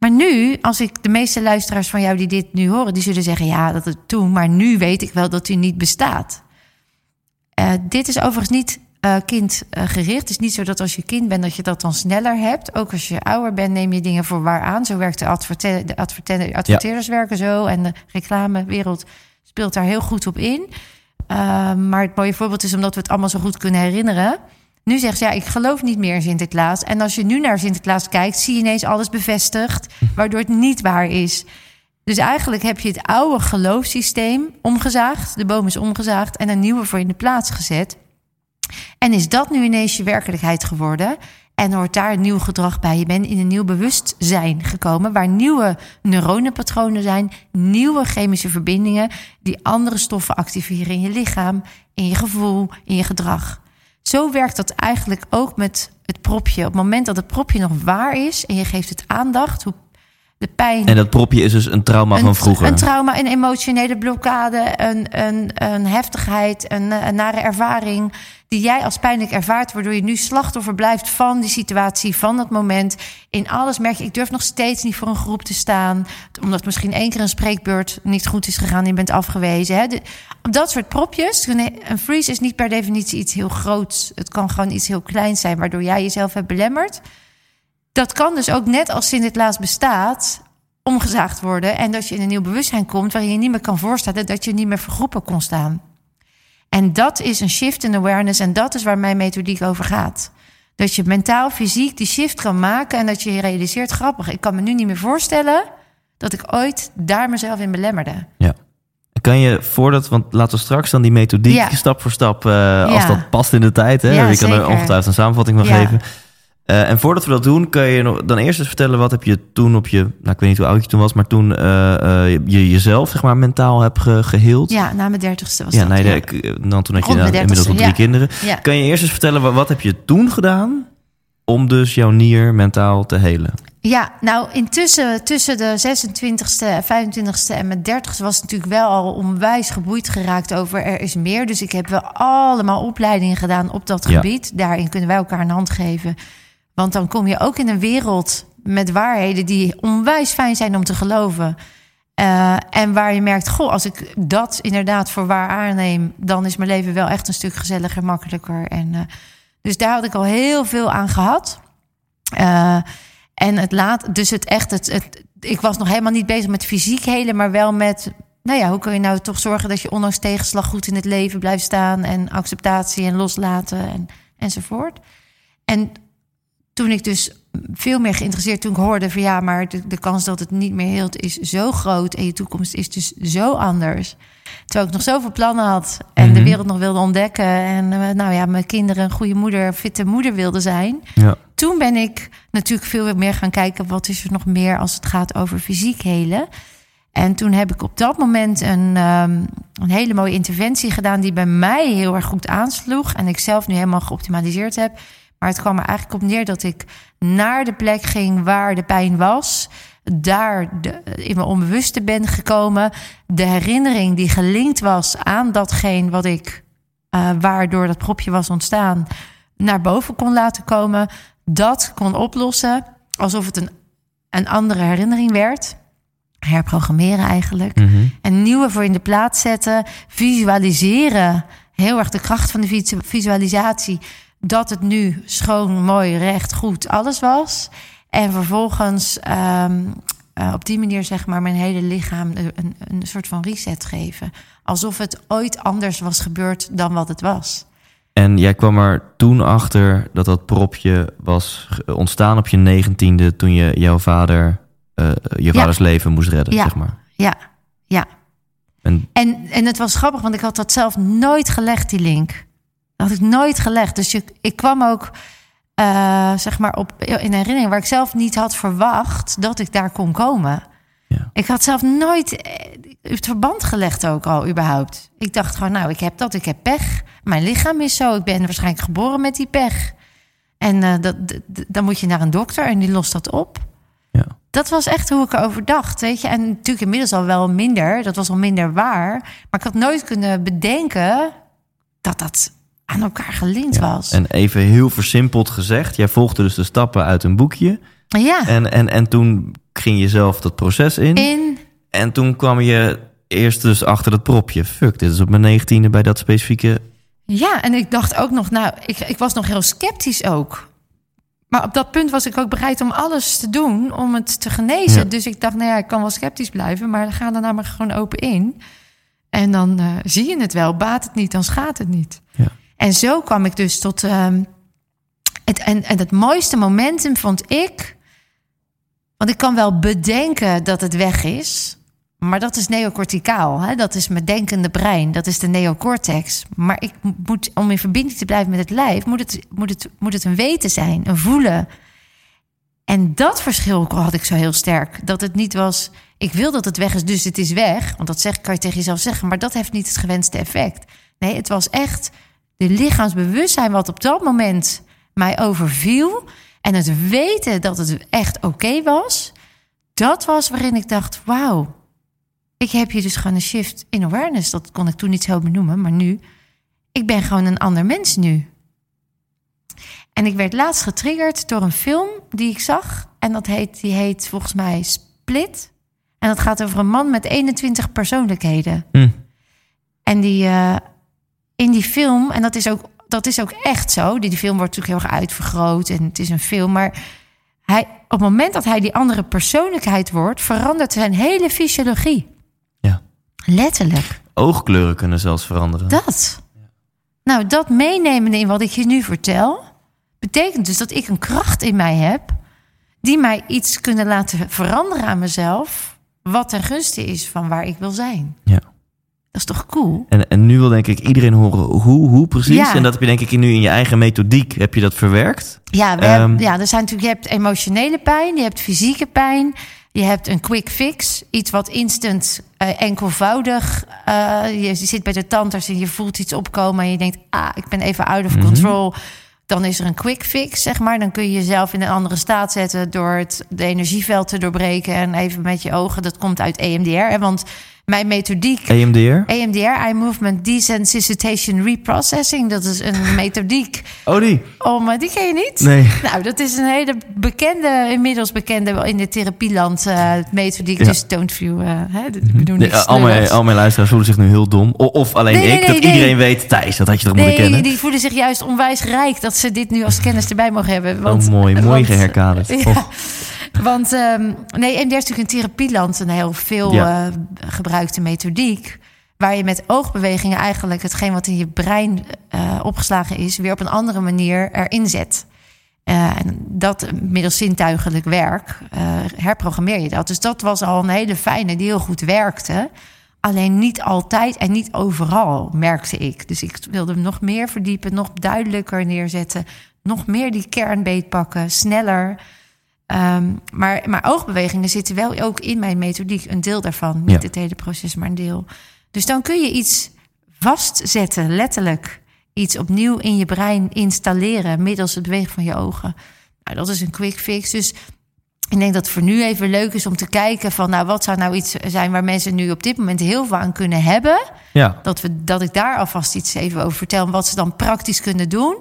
Maar nu, als ik de meeste luisteraars van jou die dit nu horen, die zullen zeggen: ja, dat het toen, maar nu weet ik wel dat hij niet bestaat. Eh, dit is overigens niet eh, kindgericht. Het is niet zo dat als je kind bent dat je dat dan sneller hebt. Ook als je ouder bent neem je dingen voor waar aan. Zo werkt de, adverte de adverte adverteerders werken zo. En de reclamewereld speelt daar heel goed op in. Uh, maar het mooie voorbeeld is omdat we het allemaal zo goed kunnen herinneren. Nu zegt ze, ja, ik geloof niet meer in Sinterklaas. En als je nu naar Sinterklaas kijkt, zie je ineens alles bevestigd, waardoor het niet waar is. Dus eigenlijk heb je het oude geloofssysteem omgezaagd, de boom is omgezaagd en een nieuwe voor in de plaats gezet. En is dat nu ineens je werkelijkheid geworden? En hoort daar nieuw gedrag bij. Je bent in een nieuw bewustzijn gekomen, waar nieuwe neuronenpatronen zijn, nieuwe chemische verbindingen die andere stoffen activeren in je lichaam, in je gevoel, in je gedrag. Zo werkt dat eigenlijk ook met het propje. Op het moment dat het propje nog waar is en je geeft het aandacht, hoe de pijn. En dat propje is dus een trauma een, van vroeger. Een trauma, een emotionele blokkade, een, een, een heftigheid, een, een nare ervaring die jij als pijnlijk ervaart, waardoor je nu slachtoffer blijft van die situatie, van dat moment. In alles merk je, ik durf nog steeds niet voor een groep te staan, omdat misschien één keer een spreekbeurt niet goed is gegaan, je bent afgewezen. Hè? dat soort propjes. Een freeze is niet per definitie iets heel groots. Het kan gewoon iets heel kleins zijn, waardoor jij jezelf hebt belemmerd. Dat kan dus ook net als Sinterklaas bestaat, omgezaagd worden. En dat je in een nieuw bewustzijn komt waarin je niet meer kan voorstellen dat je niet meer voor groepen kon staan. En dat is een shift in awareness en dat is waar mijn methodiek over gaat. Dat je mentaal, fysiek die shift kan maken en dat je je realiseert, grappig, ik kan me nu niet meer voorstellen dat ik ooit daar mezelf in belemmerde. Ja. Kan je voordat, want laten we straks dan die methodiek ja. stap voor stap, uh, als dat past in de tijd, hè, ja, je kan er ongetwijfeld een samenvatting van geven. Uh, en voordat we dat doen, kan je nog, dan eerst eens vertellen wat heb je toen op je, nou ik weet niet hoe oud je toen was, maar toen uh, uh, je jezelf zeg maar mentaal hebt ge, geheeld. Ja, na mijn dertigste was ja, dat. Nee, ja, dan toen had je nou, inmiddels al drie ja. kinderen. Ja. Kan je eerst eens vertellen, wat, wat heb je toen gedaan om dus jouw nier mentaal te helen? Ja, nou intussen tussen de 26e, 25e en mijn 30e was het natuurlijk wel al onwijs geboeid geraakt over er is meer. Dus ik heb wel allemaal opleidingen gedaan op dat gebied. Daarin kunnen wij elkaar een hand geven. Want dan kom je ook in een wereld met waarheden die onwijs fijn zijn om te geloven. Uh, en waar je merkt, goh, als ik dat inderdaad voor waar aanneem, dan is mijn leven wel echt een stuk gezelliger, makkelijker. En, uh, dus daar had ik al heel veel aan gehad. Uh, en het laat, dus het echt, het, het, ik was nog helemaal niet bezig met fysiek helen, maar wel met, nou ja, hoe kun je nou toch zorgen dat je ondanks tegenslag goed in het leven blijft staan en acceptatie en loslaten en, enzovoort. En toen ik dus veel meer geïnteresseerd, toen ik hoorde van ja, maar de, de kans dat het niet meer heelt is zo groot en je toekomst is dus zo anders. Terwijl ik nog zoveel plannen had en de wereld nog wilde ontdekken en uh, nou ja, mijn kinderen een goede moeder, fitte moeder wilde zijn. Ja. Toen ben ik natuurlijk veel meer gaan kijken wat is er nog meer als het gaat over fysiek helen. En toen heb ik op dat moment een, um, een hele mooie interventie gedaan die bij mij heel erg goed aansloeg en ik zelf nu helemaal geoptimaliseerd heb. Maar het kwam er eigenlijk op neer dat ik naar de plek ging waar de pijn was. Daar de, in mijn onbewuste ben gekomen. De herinnering die gelinkt was aan datgene wat ik, uh, waardoor dat propje was ontstaan, naar boven kon laten komen. Dat kon oplossen alsof het een, een andere herinnering werd. Herprogrammeren eigenlijk. Mm-hmm. Een nieuwe voor in de plaats zetten. Visualiseren. Heel erg de kracht van de visualisatie dat het nu schoon, mooi, recht, goed, alles was. En vervolgens um, uh, op die manier zeg maar mijn hele lichaam een, een soort van reset geven. Alsof het ooit anders was gebeurd dan wat het was. En jij kwam er toen achter dat dat propje was ontstaan op je negentiende... toen je jouw vader, uh, je vaders leven moest redden, ja. zeg maar. Ja, ja. En... En, en het was grappig, want ik had dat zelf nooit gelegd, die link. Dat had ik nooit gelegd. Dus je, ik kwam ook, uh, zeg maar, op, in herinnering waar ik zelf niet had verwacht dat ik daar kon komen. Ja. Ik had zelf nooit het verband gelegd ook al überhaupt. Ik dacht gewoon, nou, ik heb dat, ik heb pech. Mijn lichaam is zo, ik ben waarschijnlijk geboren met die pech. En uh, dat, dan moet je naar een dokter en die lost dat op. Ja. Dat was echt hoe ik erover dacht, weet je. En natuurlijk inmiddels al wel minder, dat was al minder waar. Maar ik had nooit kunnen bedenken dat dat aan elkaar gelinkt ja. was. En even heel versimpeld gezegd, jij volgde dus de stappen uit een boekje. Ja. En, en, en toen ging je zelf dat proces in. In. En toen kwam je eerst dus achter dat propje. Fuck, dit is op mijn negentiende bij dat specifieke Ja, en ik dacht ook nog, nou, ik, ik was nog heel sceptisch ook. Maar op dat punt was ik ook bereid om alles te doen om het te genezen. Ja. Dus ik dacht, nou ja, ik kan wel sceptisch blijven, maar ga er nou maar gewoon open in. En dan eh, zie je het wel. Baat het niet, dan schaadt het niet. En zo kwam ik dus tot. ehm, het, en, en het mooiste momentum vond ik. Want ik kan wel bedenken dat het weg is. Maar dat is neocorticaal. Hè? Dat is mijn denkende brein. Dat is de neocortex. Maar ik moet, om in verbinding te blijven met het lijf, moet het, moet het, moet het een weten zijn, een voelen. En dat verschil had ik zo heel sterk. Dat het niet was, ik wil dat het weg is, dus het is weg. Want dat zeg, kan je tegen jezelf zeggen, maar dat heeft niet het gewenste effect. Nee, het was echt de lichaamsbewustzijn wat op dat moment mij overviel. En het weten dat het echt oké was. Dat was waarin ik dacht, wauw. Ik heb hier dus gewoon een shift in awareness. Dat kon ik toen niet zo benoemen, maar nu. Ik ben gewoon een ander mens nu. En ik werd laatst getriggerd door een film die ik zag. En dat heet, die heet volgens mij Split. En dat gaat over een man met 21 persoonlijkheden. Hm. En die, eh, in die film, en dat is, ook, dat is ook echt zo. Die, die film wordt natuurlijk heel erg uitvergroot en het is een film. Maar hij, op het moment dat hij die andere persoonlijkheid wordt, verandert zijn hele fysiologie. Ja. Letterlijk. Oogkleuren kunnen zelfs veranderen. Dat. Nou, dat meenemen in wat ik je nu vertel, betekent dus dat ik een kracht in mij heb die mij iets kunnen laten veranderen aan mezelf, wat ten gunste is van waar ik wil zijn. Ja. Dat is toch cool? En, en nu wil denk ik iedereen horen hoe, hoe precies. Ja. En dat heb je denk ik nu in je eigen methodiek heb je dat verwerkt. Ja, we Ehm. hebben, ja, er zijn natuurlijk, je hebt emotionele pijn, je hebt fysieke pijn, je hebt een quick fix, iets wat instant, eh, enkelvoudig. eh, je zit bij de tandarts en je voelt iets opkomen en je denkt, ah, ik ben even out of control. Dan is er een quick fix, zeg maar. Dan kun je jezelf in een andere staat zetten door het de energieveld te doorbreken en even met je ogen. Dat komt uit EMDR, hè, want mijn methodiek. EMDR. EMDR, Eye Movement Desensitization Reprocessing. Dat is een [LAUGHS] methodiek Oh, die? om... eh, die ken je niet? Nee. Nou, dat is een hele bekende, inmiddels bekende in de therapieland eh methodiek. Ja. Dus don't view, eh, hè, we doen Nee, al, mijn, al mijn luisteraars voelen zich nu heel dom. O- Of alleen Nee, ik, nee, dat iedereen weet, Thijs, dat had je toch moeten Nee, kennen. die voelen zich juist onwijs rijk dat ze dit nu als kennis erbij mogen hebben. Want, oh, mooi, [LAUGHS] mooi geherkaderd. [LAUGHS] Ja. Oh. Want ehm, nee, EMDR is natuurlijk een therapieland, een heel veel Ja. eh, gebruikte methodiek. Waar je met oogbewegingen eigenlijk hetgeen wat in je brein eh, opgeslagen is, weer op een andere manier erin zet. Eh, en dat middels zintuigelijk werk herprogrammeer je dat. Dus dat was al een hele fijne die heel goed werkte. Alleen niet altijd en niet overal, merkte ik. Dus ik wilde hem nog meer verdiepen, nog duidelijker neerzetten. Nog meer die kern beetpakken, sneller. Ehm, maar, maar oogbewegingen zitten wel ook in mijn methodiek. Een deel daarvan. Niet Ja. het hele proces, maar een deel. Dus dan kun je iets vastzetten, letterlijk. Iets opnieuw in je brein installeren middels het bewegen van je ogen. Nou, dat is een quick fix. Dus ik denk dat het voor nu even leuk is om te kijken van... nou, wat zou nou iets zijn waar mensen nu op dit moment heel veel aan kunnen hebben Ja, dat, we, dat ik daar alvast iets even over vertel. Wat ze dan praktisch kunnen doen.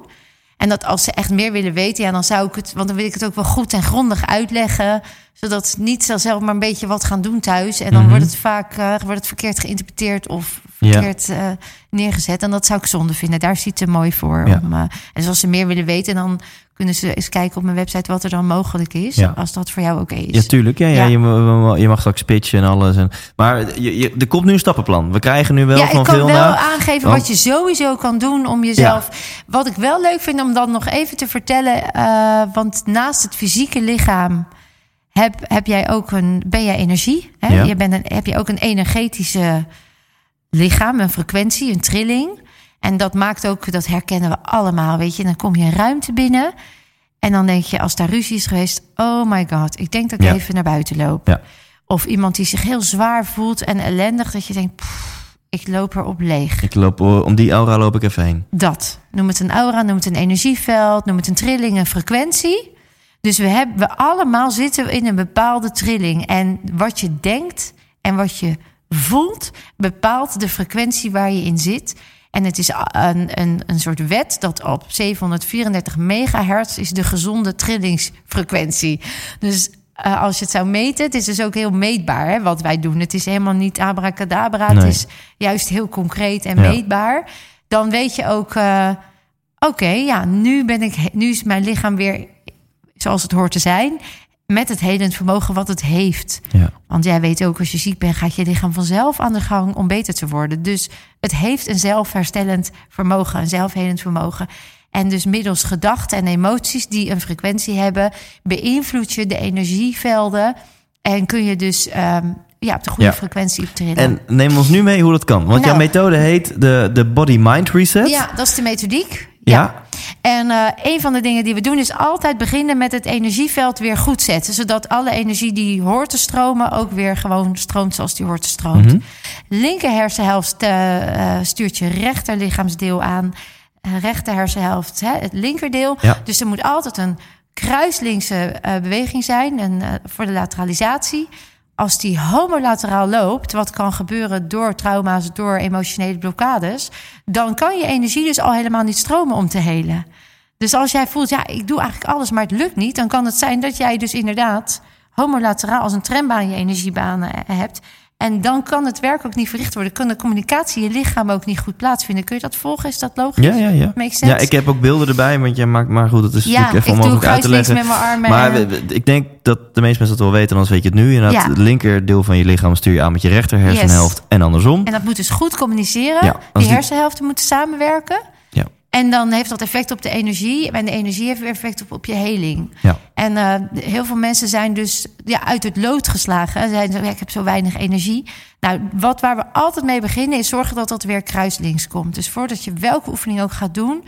En dat als ze echt meer willen weten, ja, dan zou ik het, want dan wil ik het ook wel goed en grondig uitleggen. Zodat ze niet zelf maar een beetje wat gaan doen thuis. En dan Mhm. wordt het vaak eh, wordt het verkeerd geïnterpreteerd of Ja. verkeerd eh, neergezet. En dat zou ik zonde vinden. Daar ziet het mooi voor. Ja. Om, eh, en dus als ze meer willen weten, dan kunnen ze eens kijken op mijn website wat er dan mogelijk is. Ja. Als dat voor jou oké is. ja tuurlijk. Ja, ja. Ja. Je, ma- je mag straks pitchen en alles. En, maar je, je, er komt nu een stappenplan. We krijgen nu wel ja, van ik kan veel wel naar... aangeven Oh. wat je sowieso kan doen om jezelf. Wat ik wel leuk vind om dan nog even te vertellen. eh, want naast het fysieke lichaam heb, heb jij ook een, ben jij energie. Hè? Je bent een, heb je ook een energetische lichaam, een frequentie, een trilling. En dat maakt ook, dat herkennen we allemaal, weet je. Dan kom je een ruimte binnen. En dan denk je, als daar ruzie is geweest, oh my god, ik denk dat ik Ja. even naar buiten loop. Ja. Of iemand die zich heel zwaar voelt en ellendig, dat je denkt, "Pff, ik loop erop leeg. Ik loop, eh, om die aura loop ik even heen. Dat. Noem het een aura, noem het een energieveld, noem het een trilling, een frequentie. Dus we, hebben, we allemaal zitten in een bepaalde trilling. En wat je denkt en wat je voelt, bepaalt de frequentie waar je in zit. En het is een, een, een soort wet dat op 734 megahertz is de gezonde trillingsfrequentie. Dus eh, als je het zou meten, het is dus ook heel meetbaar hè, wat wij doen. Het is helemaal niet abracadabra, Nee. het is juist heel concreet en Ja. meetbaar. dan weet je ook, eh, oké, ja, nu ben ik, nu is mijn lichaam weer zoals het hoort te zijn. Met het helend vermogen wat het heeft. Ja. Want jij weet ook, als je ziek bent, gaat je lichaam vanzelf aan de gang om beter te worden. Dus het heeft een zelfherstellend vermogen, een zelfhelend vermogen. En dus middels gedachten en emoties die een frequentie hebben, beïnvloed je de energievelden. En kun je dus ehm, ja, op de goede Ja. frequentie optreden. En neem ons nu mee hoe dat kan. Want jouw Nou. methode heet de, de Body Mind Reset. Ja, dat is de methodiek. Ja. En eh, een van de dingen die we doen is altijd beginnen met het energieveld weer goed zetten. Zodat alle energie die hoort te stromen ook weer gewoon stroomt zoals die hoort te stromen. Mhm. Linker hersenhelft eh, eh, stuurt je rechter lichaamsdeel aan. Rechter hersenhelft hè, het linkerdeel. Ja. Dus er moet altijd een kruislinkse beweging zijn en, voor de lateralisatie. Als die homolateraal loopt, wat kan gebeuren door trauma's, door emotionele blokkades, dan kan je energie dus al helemaal niet stromen om te helen. Dus als jij voelt, ja, ik doe eigenlijk alles, maar het lukt niet, dan kan het zijn dat jij dus inderdaad homolateraal als een trambaan je energiebanen eh, hebt. En dan kan het werk ook niet verricht worden. Kan de communicatie je lichaam ook niet goed plaatsvinden. Kun je dat volgen? Is dat logisch? Ja, ja, ja. Ja, ik heb ook beelden erbij, want jij maakt maar goed, dat is Ja, natuurlijk even onmogelijk uit te leggen. met mijn armen. Maar en- ik denk dat de meeste mensen dat wel weten, anders weet je het nu. Inderdaad, Ja. het linkerdeel van je lichaam stuur je aan met je rechter hersenhelft en andersom. En dat moet dus goed communiceren. Ja, die die- hersenhelften moeten samenwerken. En dan heeft dat effect op de energie. En de energie heeft weer effect op, op je heling. Ja. En eh, heel veel mensen zijn dus ja, uit het lood geslagen. Ze Zijn ik heb zo weinig energie. Nou, wat waar we altijd mee beginnen is zorgen dat dat weer kruislinks komt. Dus voordat je welke oefening ook gaat doen,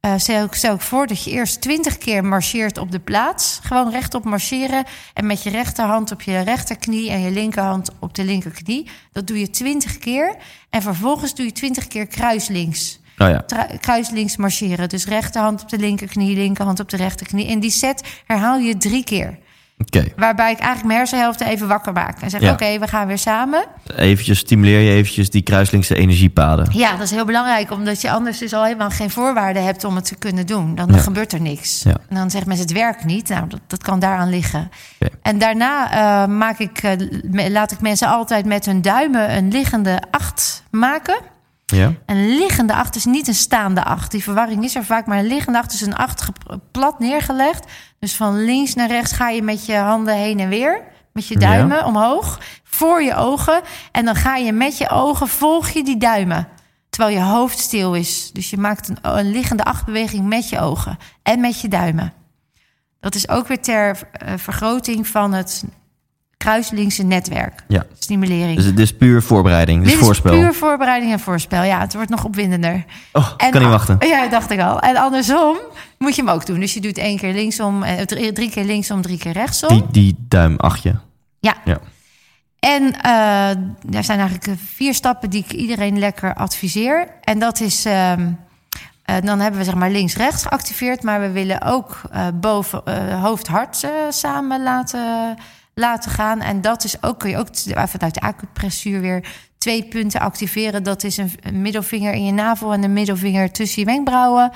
eh stel, ik, stel ik voor dat je eerst twintig keer marcheert op de plaats. Gewoon rechtop marcheren. En met je rechterhand op je rechterknie en je linkerhand op de linkerknie. Dat doe je twintig keer. En vervolgens doe je twintig keer kruislinks Oh ja. kruislinks marcheren. Dus rechterhand op de linkerknie, linkerhand op de rechterknie. En die set herhaal je drie keer. Waarbij ik eigenlijk mijn hersenhelften even wakker maak. En zeg, Ja. oké, we gaan weer samen. Eventjes stimuleer je eventjes die kruislinkse energiepaden. Ja, dat is heel belangrijk. Omdat je anders dus al helemaal geen voorwaarden hebt om het te kunnen doen. Dan Ja. gebeurt er niks. Ja. En dan zeggen mensen, het werkt niet. Nou, dat, dat kan daaraan liggen. En daarna eh, maak ik, eh, laat ik mensen altijd met hun duimen een liggende acht maken. Ja? Een liggende acht is niet een staande acht. Die verwarring is er vaak, maar een liggende acht is een acht plat neergelegd. Dus van links naar rechts ga je met je handen heen en weer. Met je duimen omhoog, voor je ogen. En dan ga je met je ogen, volg je die duimen. Terwijl je hoofd stil is. Dus je maakt een, een liggende achtbeweging met je ogen en met je duimen. Dat is ook weer ter eh, vergroting van het kruislinkse netwerk. Ja. Stimulering. Dus het is puur voorbereiding, dus Dit voorspel. is puur voorbereiding en voorspel. Ja, het wordt nog opwindender. Oh, En kan niet wachten. Ja, dat dacht ik al. En andersom moet je hem ook doen. Dus je doet één keer linksom, eh, drie, keer linksom, drie keer rechtsom. Die, die duim achtje. Ja. Ja. En eh er zijn eigenlijk eh, vier stappen die ik iedereen lekker adviseer. En dat is, ehm, eh, dan hebben we zeg maar links-rechts geactiveerd. Maar we willen ook boven hoofd-hart samen laten, laten gaan. En dat is ook, kun je ook vanuit de acupressuur weer twee punten activeren. Dat is een, een middelvinger in je navel en een middelvinger tussen je wenkbrauwen.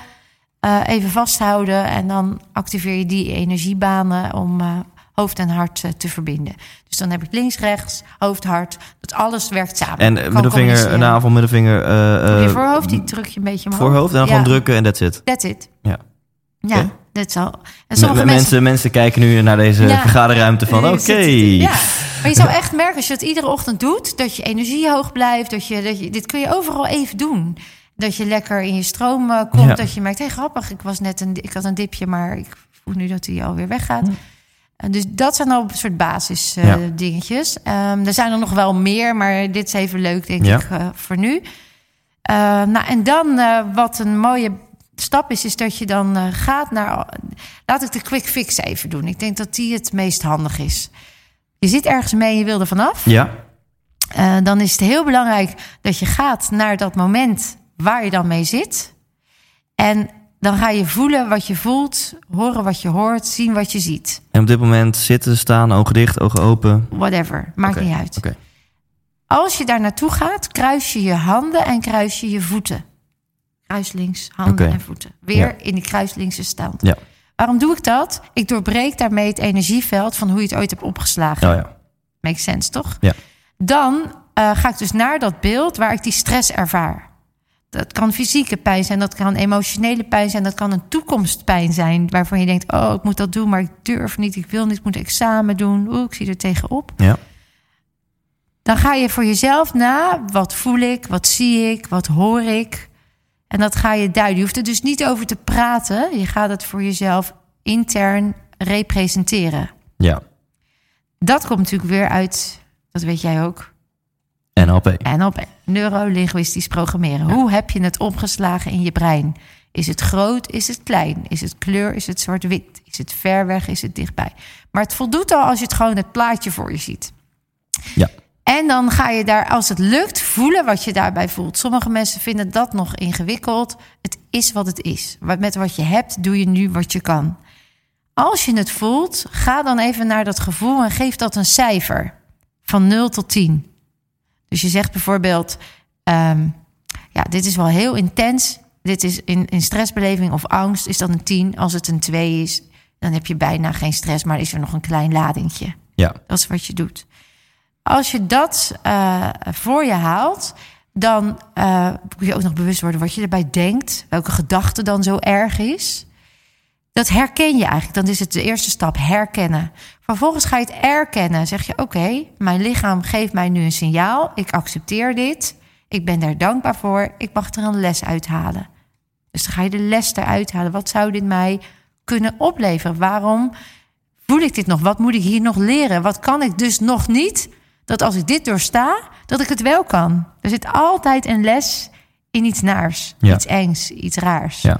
Eh, even vasthouden en dan activeer je die energiebanen om eh, hoofd en hart eh, te verbinden. Dus dan heb ik links, rechts, hoofd, hart. Dat alles werkt samen. En Kan middelvinger, navel, middelvinger, je voorhoofd, die druk je een beetje omhoog. voorhoofd en dan Ja, gewoon drukken en that's it. That's it. Ja. Ja. Dat is al. En M- sommige mensen, mensen... mensen, kijken nu naar deze Ja. vergaderruimte van, [LAUGHS] oké. Ja, maar je zou echt merken als je het iedere ochtend doet, dat je energie hoog blijft. Dat je, dat je, dit kun je overal even doen. Dat je lekker in je stroom eh, komt. Ja. Dat je merkt, hé grappig, ik, was net een, ik had een dipje, maar ik voel nu dat hij alweer weggaat. En dus dat zijn al een soort basis eh, dingetjes. Ehm, er zijn er nog wel meer, maar dit is even leuk, denk ik, eh, voor nu. Eh, nou, en dan eh, wat een mooie stap is, is dat je dan eh, gaat naar. Laat ik de quick fix even doen. Ik denk dat die het meest handig is. Je zit ergens mee en je wil er vanaf. Ja, Eh, dan is het heel belangrijk dat je gaat naar dat moment waar je dan mee zit. En dan ga je voelen wat je voelt, horen wat je hoort, zien wat je ziet. en op dit moment zitten, staan, ogen dicht, ogen open. Whatever, maakt niet uit. Als je daar naartoe gaat, kruis je je handen en kruis je je voeten. Kruislinks, handen en voeten. Weer Ja. in die kruislinkse stand. Ja. Waarom doe ik dat? Ik doorbreek daarmee het energieveld van hoe je het ooit hebt opgeslagen. Oh ja. Makes sense, toch? Ja. Dan eh, ga ik dus naar dat beeld waar ik die stress ervaar. Dat kan fysieke pijn zijn, dat kan emotionele pijn zijn, dat kan een toekomstpijn zijn waarvan je denkt: oh, ik moet dat doen, maar ik durf niet, ik wil niet, ik moet examen doen, oeh, ik zie er tegenop. Ja. Dan ga je voor jezelf na: wat voel ik, wat zie ik, wat hoor ik? En dat ga je duiden. Je hoeft er dus niet over te praten, je gaat het voor jezelf intern representeren. Ja. Dat komt natuurlijk weer uit, dat weet jij ook, NLP. en op neurolinguistisch programmeren. Hoe heb je het opgeslagen in je brein? Is het groot? Is het klein? Is het kleur? Is het zwart-wit? Is het ver weg? Is het dichtbij? Maar het voldoet al als je het gewoon het plaatje voor je ziet. Ja. En dan ga je daar, als het lukt, voelen wat je daarbij voelt. Sommige mensen vinden dat nog ingewikkeld. Het is wat het is. Met wat je hebt, doe je nu wat je kan. Als je het voelt, ga dan even naar dat gevoel en geef dat een cijfer. Van 0 tot 10. Dus je zegt bijvoorbeeld: ehm, Ja, dit is wel heel intens. Dit is in, in stressbeleving of angst is dat een 10. Als het een 2 is, dan heb je bijna geen stress, maar is er nog een klein ladingje. Ja. Dat is wat je doet. Als je dat eh, voor je haalt, dan eh, moet je ook nog bewust worden wat je erbij denkt. Welke gedachte dan zo erg is. Dat herken je eigenlijk. Dan is het de eerste stap, herkennen. Vervolgens ga je het erkennen. Zeg je, oké, mijn lichaam geeft mij nu een signaal. Ik accepteer dit. Ik ben daar dankbaar voor. Ik mag er een les uithalen. Dus dan ga je de les eruit halen. Wat zou dit mij kunnen opleveren? Waarom voel ik dit nog? Wat moet ik hier nog leren? Wat kan ik dus nog niet? Dat als ik dit doorsta, dat ik het wel kan. Er zit altijd een les in iets naars, Ja. iets engs, iets raars. Ja.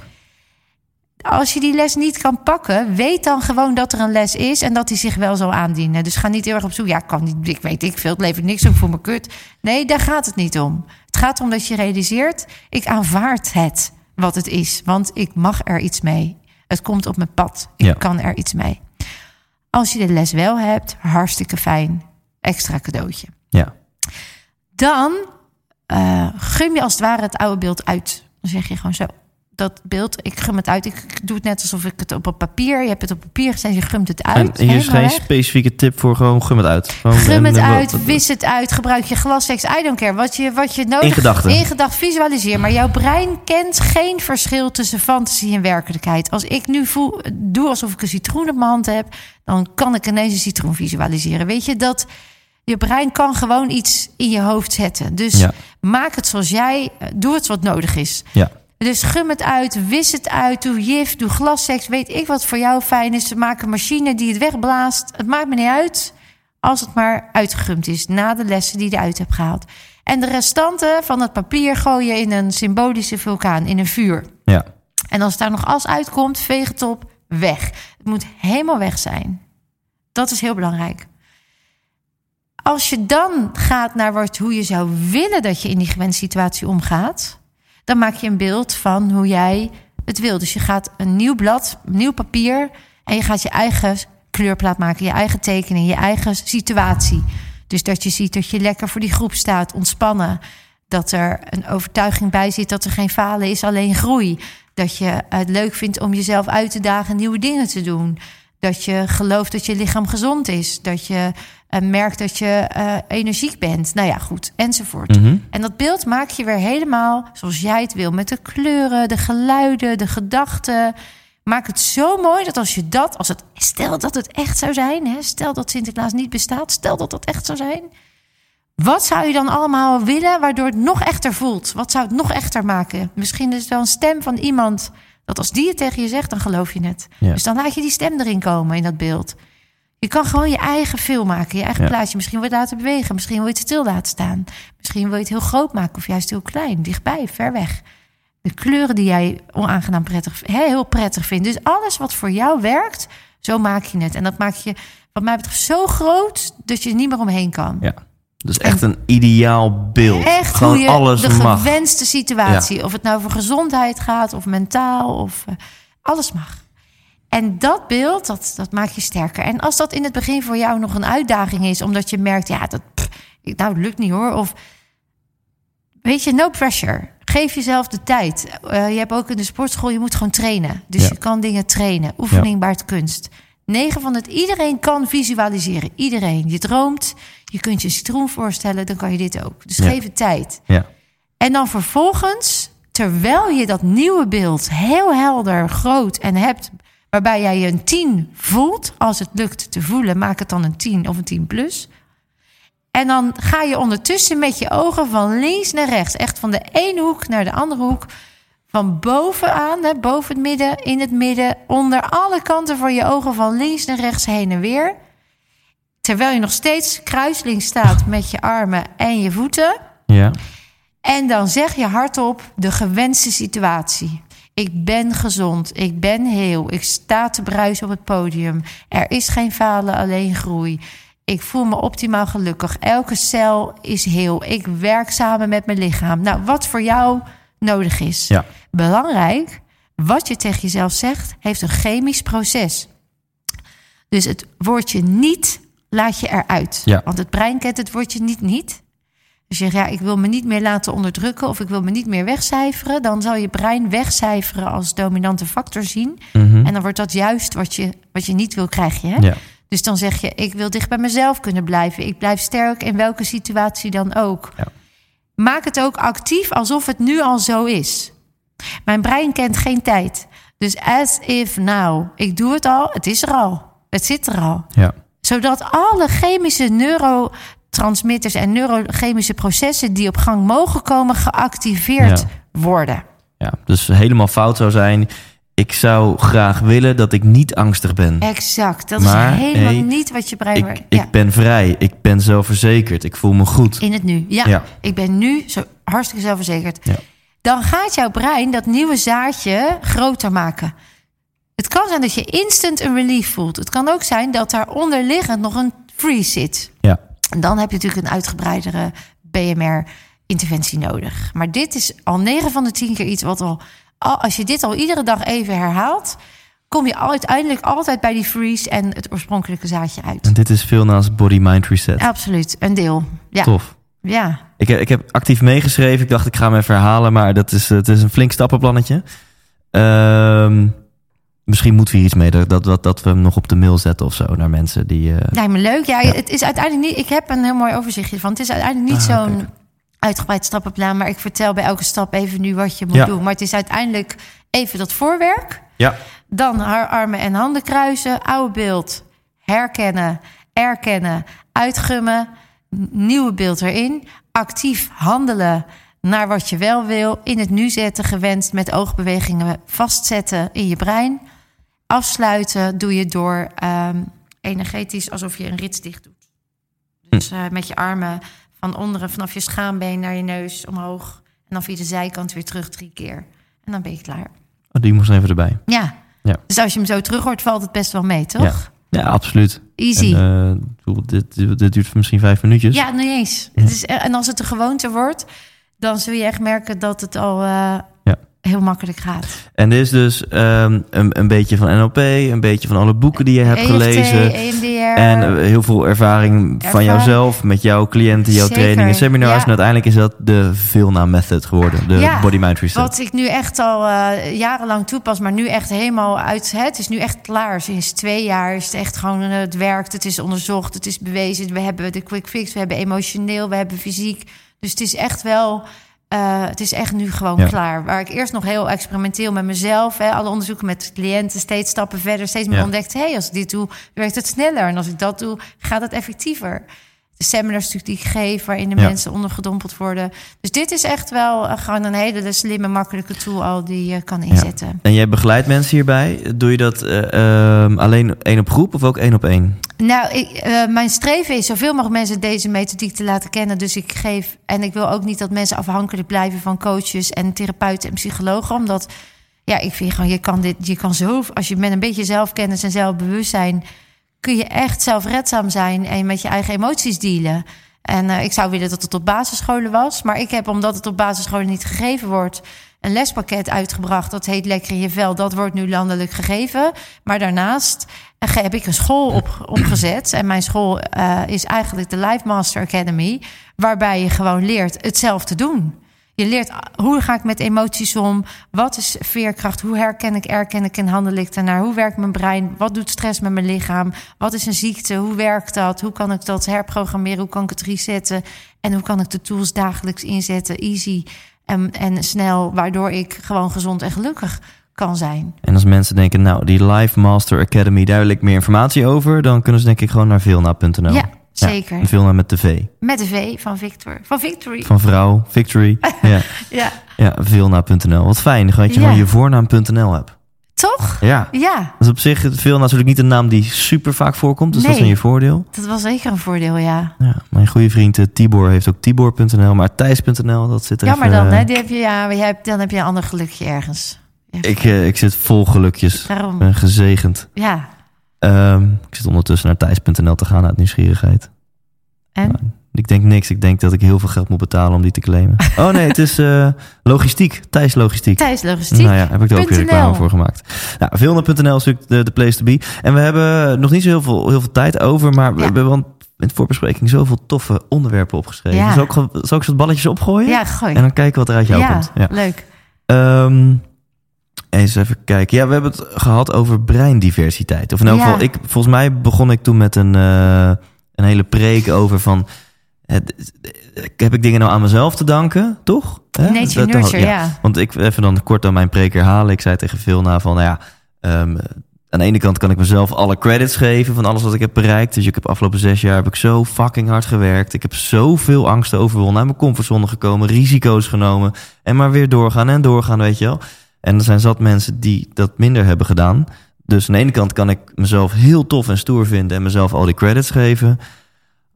Als je die les niet kan pakken, weet dan gewoon dat er een les is en dat die zich wel zal aandienen. Dus ga niet heel erg op zoek. Ja, kan niet, ik weet ik veel, het levert niks op voor mijn kut. Nee, daar gaat het niet om. Het gaat erom dat je realiseert, ik aanvaard het wat het is, want ik mag er iets mee. Het komt op mijn pad. Ik Ja. kan er iets mee. Als je de les wel hebt, hartstikke fijn. Extra cadeautje. Ja. Dan eh, gum je als het ware het oude beeld uit. Dan zeg je gewoon zo. Dat beeld, ik gum het uit. Ik doe het net alsof ik het op een papier. Je hebt het op papier gezet, je gumt het En uit. hier is geen weg. specifieke tip voor, gewoon gum het uit. Gewoon, Gum en- het en- uit, wat- wis het uit, gebruik je glassex. I don't care. Wat je, wat je nodig In gedachten. In gedachten, visualiseer. Maar jouw brein kent geen verschil tussen fantasie en werkelijkheid. Als ik nu voel, doe alsof ik een citroen op mijn hand heb... dan kan ik ineens een citroen visualiseren. Weet je, dat je brein kan gewoon iets in je hoofd zetten. Dus Ja. maak het zoals jij, eh, doe het wat nodig is. Ja. Dus gum het uit, wis het uit, doe jif, doe glasseks. Weet ik wat voor jou fijn is. Maak een machine die het wegblaast. Het maakt me niet uit als het maar uitgegumd is... na de lessen die je eruit hebt gehaald. En de restanten van het papier gooi je in een symbolische vulkaan, in een vuur. Ja. En als daar nog as uitkomt, veeg het op, weg. Het moet helemaal weg zijn. Dat is heel belangrijk. Als je dan gaat naar wat, hoe je zou willen dat je in die gewenste situatie omgaat, dan maak je een beeld van hoe jij het wil. Dus je gaat een nieuw blad, nieuw papier en je gaat je eigen kleurplaat maken, je eigen tekening, je eigen situatie. Dus dat je ziet dat je lekker voor die groep staat, ontspannen. Dat er een overtuiging bij zit dat er geen falen is, alleen groei. Dat je het leuk vindt om jezelf uit te dagen, nieuwe dingen te doen. Dat je gelooft dat je lichaam gezond is. Dat je eh, merkt dat je eh, energiek bent. Nou ja, goed, enzovoort. Mhm. En dat beeld maak je weer helemaal zoals jij het wil. Met de kleuren, de geluiden, de gedachten. Maak het zo mooi dat als je dat, als het, stel dat het echt zou zijn, hè, stel dat Sinterklaas niet bestaat, stel dat dat echt zou zijn. Wat zou je dan allemaal willen waardoor het nog echter voelt? Wat zou het nog echter maken? Misschien is het wel een stem van iemand dat als die het tegen je zegt, dan geloof je het. Ja. Dus dan laat je die stem erin komen in dat beeld. Je kan gewoon je eigen film maken, je eigen Ja. plaatje. Misschien wil je het laten bewegen, misschien wil je het stil laten staan. Misschien wil je het heel groot maken of juist heel klein, dichtbij, ver weg. De kleuren die jij onaangenaam prettig, heel prettig vindt. Dus alles wat voor jou werkt, zo maak je het. En dat maak je, wat mij betreft, zo groot dat je er niet meer omheen kan. Ja. Dus echt een ideaal beeld. Echt Gewoon hoe je alles de mag. gewenste situatie, of het nou voor gezondheid gaat of mentaal, of eh, alles mag. En dat beeld, dat, dat maakt je sterker. En als dat in het begin voor jou nog een uitdaging is, omdat je merkt, ja, dat pff, nou, lukt niet hoor. Of weet je, no pressure. Geef jezelf de tijd. Eh, je hebt ook in de sportschool, je moet gewoon trainen. Dus Ja. je kan dingen trainen. Oefening baart kunst. 9 van het iedereen kan visualiseren. Iedereen. Je droomt, je kunt je citroen voorstellen, dan kan je dit ook. Dus Ja. geef het tijd. Ja. En dan vervolgens terwijl je dat nieuwe beeld heel helder, groot en hebt, waarbij jij je een 10 voelt, als het lukt te voelen, maak het dan een 10 of een 10 plus. En dan ga je ondertussen met je ogen van links naar rechts, echt van de ene hoek naar de andere hoek, van bovenaan, hè, boven het midden, in het midden, onder alle kanten van je ogen van links naar rechts heen en weer. Terwijl je nog steeds kruisling staat met je armen en je voeten. Ja. En dan zeg je hardop de gewenste situatie. Ik ben gezond, ik ben heel, ik sta te bruisen op het podium. Er is geen falen, alleen groei. Ik voel me optimaal gelukkig. Elke cel is heel. Ik werk samen met mijn lichaam. Nou, wat voor jou nodig is. Ja. Belangrijk, wat je tegen jezelf zegt, heeft een chemisch proces. Dus het woordje niet laat je eruit. Ja. Want het brein kent het woordje niet niet. Dus je zegt, ja, ik wil me niet meer laten onderdrukken of ik wil me niet meer wegcijferen. Dan zal je brein wegcijferen als dominante factor zien. Mhm. En dan wordt dat juist wat je, wat je niet wil, krijg je. Hè? Ja. Dus dan zeg je, ik wil dicht bij mezelf kunnen blijven. Ik blijf sterk in welke situatie dan ook. Ja. Maak het ook actief alsof het nu al zo is. Mijn brein kent geen tijd. Dus as if now. Ik doe het al, het is er al. Het zit er al. Ja. Zodat alle chemische neurotransmitters en neurochemische processen die op gang mogen komen, geactiveerd Ja. worden. ja. Dus helemaal fout zou zijn. Ik zou graag willen dat ik niet angstig ben. Exact. Dat Maar, is helemaal hey, niet wat je brein... Ik, ja. ik ben vrij. Ik ben zelfverzekerd. Ik voel me goed. In het nu. Ja, Ja. ik ben nu zo hartstikke zelfverzekerd. Ja. Dan gaat jouw brein dat nieuwe zaadje groter maken. Het kan zijn dat je instant een relief voelt. Het kan ook zijn dat daar onderliggend nog een freeze zit. En dan heb je natuurlijk een uitgebreidere BMR-interventie nodig. Maar dit is al 9 van de 10 keer iets wat al, al- als je dit al iedere dag even herhaalt, kom je uiteindelijk altijd bij die freeze en het oorspronkelijke zaadje uit. En dit is veel naast Body Mind Reset. Absoluut, een deel. Ja, Tof. ja. Ik, heb- ik heb actief meegeschreven. Ik dacht, ik ga hem even herhalen. Maar dat is, het is een flink stappenplannetje. Ehm, misschien moeten we hier iets mee. Dat, dat, dat, we hem nog op de mail zetten of zo. Naar mensen die... eh, Lijkt me leuk. Ja, Ja. het is uiteindelijk niet. Ik heb een heel mooi overzichtje van. Het is uiteindelijk niet Ah, zo'n uitgebreid stappenplan, maar ik vertel bij elke stap even nu wat je moet Ja. doen. Maar het is uiteindelijk even dat voorwerk. Ja. Dan haar armen en handen kruisen, oude beeld, herkennen, erkennen, uitgummen, nieuwe beeld erin, actief handelen naar wat je wel wil, in het nu zetten, gewenst met oogbewegingen vastzetten in je brein. Afsluiten doe je door ehm, energetisch alsof je een rits dicht doet. Dus eh, met je armen van onderen, vanaf je schaambeen naar je neus omhoog. En dan via de zijkant weer terug drie keer. En dan ben je klaar. Oh, die moest even erbij. Ja. Ja. Dus als je hem zo terug hoort, valt het best wel mee, toch? Ja, absoluut. Easy. En, eh, bedoel, dit, dit, duurt misschien vijf minuutjes. ja, niet eens. Het is, e- en als het een gewoonte wordt, dan zul je echt merken dat het al eh. Heel makkelijk gaat. En dit is dus ehm, een, een beetje van NLP, een beetje van alle boeken die je hebt EFT, gelezen. EMDR. En eh, heel veel ervaring van jouzelf, met jouw cliënten, jouw Zeker, trainingen, seminars. ja. En uiteindelijk is dat de Vilna Method geworden. De Ja, Body Mind Reset. Wat ik nu echt al eh, jarenlang toepas, maar nu echt helemaal uit. Hè, het is nu echt klaar. Sinds twee jaar is het echt gewoon. eh, het werkt, het is onderzocht, het is bewezen. We hebben de quick fix, we hebben emotioneel, we hebben fysiek. Dus het is echt wel. Eh, het is echt nu gewoon Ja. klaar. Waar ik eerst nog heel experimenteel met mezelf, hè, alle onderzoeken met cliënten, steeds stappen verder, steeds meer Ja. ontdekt. Hé, hey, als ik dit doe, werkt het sneller. En als ik dat doe, gaat het effectiever. Seminars natuurlijk die ik geef, waarin de Ja. mensen ondergedompeld worden. Dus dit is echt wel eh, gewoon een hele slimme, makkelijke tool al die je kan inzetten. En jij begeleidt mensen hierbij. Doe je dat eh, ehm, alleen één op groep of ook één op één? Nou, ik, eh, mijn streven is zoveel mogelijk mensen deze methodiek te laten kennen. Dus ik geef, en ik wil ook niet dat mensen afhankelijk blijven van coaches en therapeuten en psychologen. Omdat, ja, ik vind gewoon, je kan dit, je kan zo, als je met een beetje zelfkennis en zelfbewustzijn, kun je echt zelfredzaam zijn en met je eigen emoties dealen. En eh, ik zou willen dat het op basisscholen was. Maar ik heb, omdat het op basisscholen niet gegeven wordt, een lespakket uitgebracht. Dat heet Lekker in je vel. Dat wordt nu landelijk gegeven. Maar daarnaast eh, heb ik een school op, opgezet. En mijn school eh, is eigenlijk de Life Master Academy. Waarbij je gewoon leert het zelf te doen. Je leert hoe ga ik met emoties om? Wat is veerkracht? Hoe herken ik, erken ik en handel ik daarnaar? Hoe werkt mijn brein? Wat doet stress met mijn lichaam? Wat is een ziekte? Hoe werkt dat? Hoe kan ik dat herprogrammeren? Hoe kan ik het resetten? En hoe kan ik de tools dagelijks inzetten? Easy. en, en snel, waardoor ik gewoon gezond en gelukkig kan zijn. En als mensen denken, nou, die Live Master Academy, daar wil ik meer informatie over, dan kunnen ze denk ik gewoon naar vilna.nl. Ja, zeker. Ja, met de V. Met de V van Victor. Van Victory. Van vrouw, Victory. [LAUGHS] ja, Ja, ja vilna.nl. Wat fijn, dat je Ja. gewoon je voornaam.nl hebt. toch? Ja. Ja, Dat is op zich veel natuurlijk niet een naam die super vaak voorkomt, dus dat is Nee. in je voordeel. dat was zeker een voordeel, ja. Ja, mijn goede vriend eh, Tibor heeft ook Tibor.nl, maar Thijs.nl, dat zit er Jammer even, dan, eh, hè? Die heb je, ja, maar jij hebt, dan heb je een ander gelukje ergens. Ja, Ik, eh, ik zit vol gelukjes. Daarom. Ben gezegend. Ja, Ehm, ik zit ondertussen naar Thijs.nl te gaan uit nieuwsgierigheid. en? Ik denk niks. Ik denk dat ik heel veel geld moet betalen om die te claimen. [LAUGHS] Oh nee, het is eh, logistiek. Thijs Logistiek. Thijs Logistiek. Nou ja, heb ik er ook weer reclame voor gemaakt. Nou, Vilna.nl is natuurlijk de, de place to be. En we hebben nog niet zo heel veel, heel veel tijd over, maar we hebben wel in de voorbespreking zoveel toffe onderwerpen opgeschreven. Ja. Zal, ik, zal ik balletjes opgooien? Ja, gooi. En dan kijken wat er uit jou ja, komt. Ja. leuk. Ehm, eens even kijken. Ja, we hebben het gehad over breindiversiteit. Of in elk Ja. geval, ik, volgens mij begon ik toen met een, eh, een hele preek over van... Het, heb ik dingen nou aan mezelf te danken, toch? Nature Dat- nurture, ja. Want ik even dan kort aan mijn preek herhalen. Ik zei tegen veel na van, nou ja... ehm, aan de ene kant kan ik mezelf alle credits geven van alles wat ik heb bereikt. Dus ik heb afgelopen zes jaar heb ik zo fucking hard gewerkt. Ik heb zoveel angsten overwonnen, uit mijn comfortzone gekomen, risico's genomen. En maar weer doorgaan en doorgaan, weet je wel. En er zijn zat mensen die dat minder hebben gedaan. Dus aan de ene kant kan ik mezelf heel tof en stoer vinden en mezelf al die credits geven.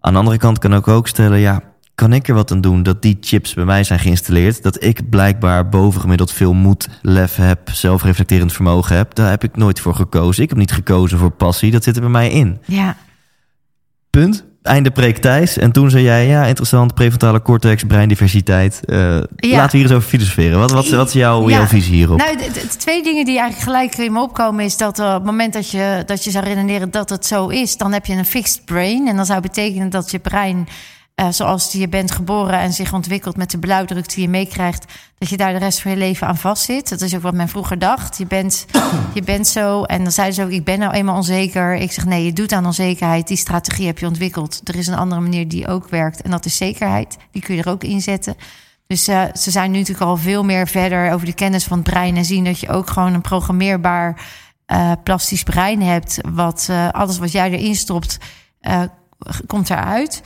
Aan de andere kant kan ik ook stellen, ja, kan ik er wat aan doen dat die chips bij mij zijn geïnstalleerd? Dat ik blijkbaar bovengemiddeld veel moed, lef heb, zelfreflecterend vermogen heb. Daar heb ik nooit voor gekozen. Ik heb niet gekozen voor passie, dat zit er bij mij in. Ja, Punt. Einde preek Thijs. En toen zei jij, ja, interessant, prefrontale cortex, breindiversiteit. Eh, Laten we hier eens over filosoferen. Wat, wat, wat is jouw, Ja. jouw visie hierop? Nou, de, de- de twee dingen die eigenlijk gelijk in me opkomen is dat eh, op het moment dat je, dat je zou redeneren dat het zo is, dan heb je een fixed brain. En dat zou betekenen dat je brein, eh, zoals je bent geboren en zich ontwikkelt met de blauwdruk die je meekrijgt, dat je daar de rest van je leven aan vastzit. Dat is ook wat men vroeger dacht. Je bent, [COUGHS] je bent zo. En dan zeiden ze ook, ik ben nou eenmaal onzeker. Ik zeg, nee, je doet aan onzekerheid. Die strategie heb je ontwikkeld. Er is een andere manier die ook werkt. En dat is zekerheid. Die kun je er ook in zetten. Dus eh, ze zijn nu natuurlijk al veel meer verder over de kennis van het brein en zien dat je ook gewoon een programmeerbaar eh, plastisch brein hebt. Wat alles wat jij erin stopt, komt eruit.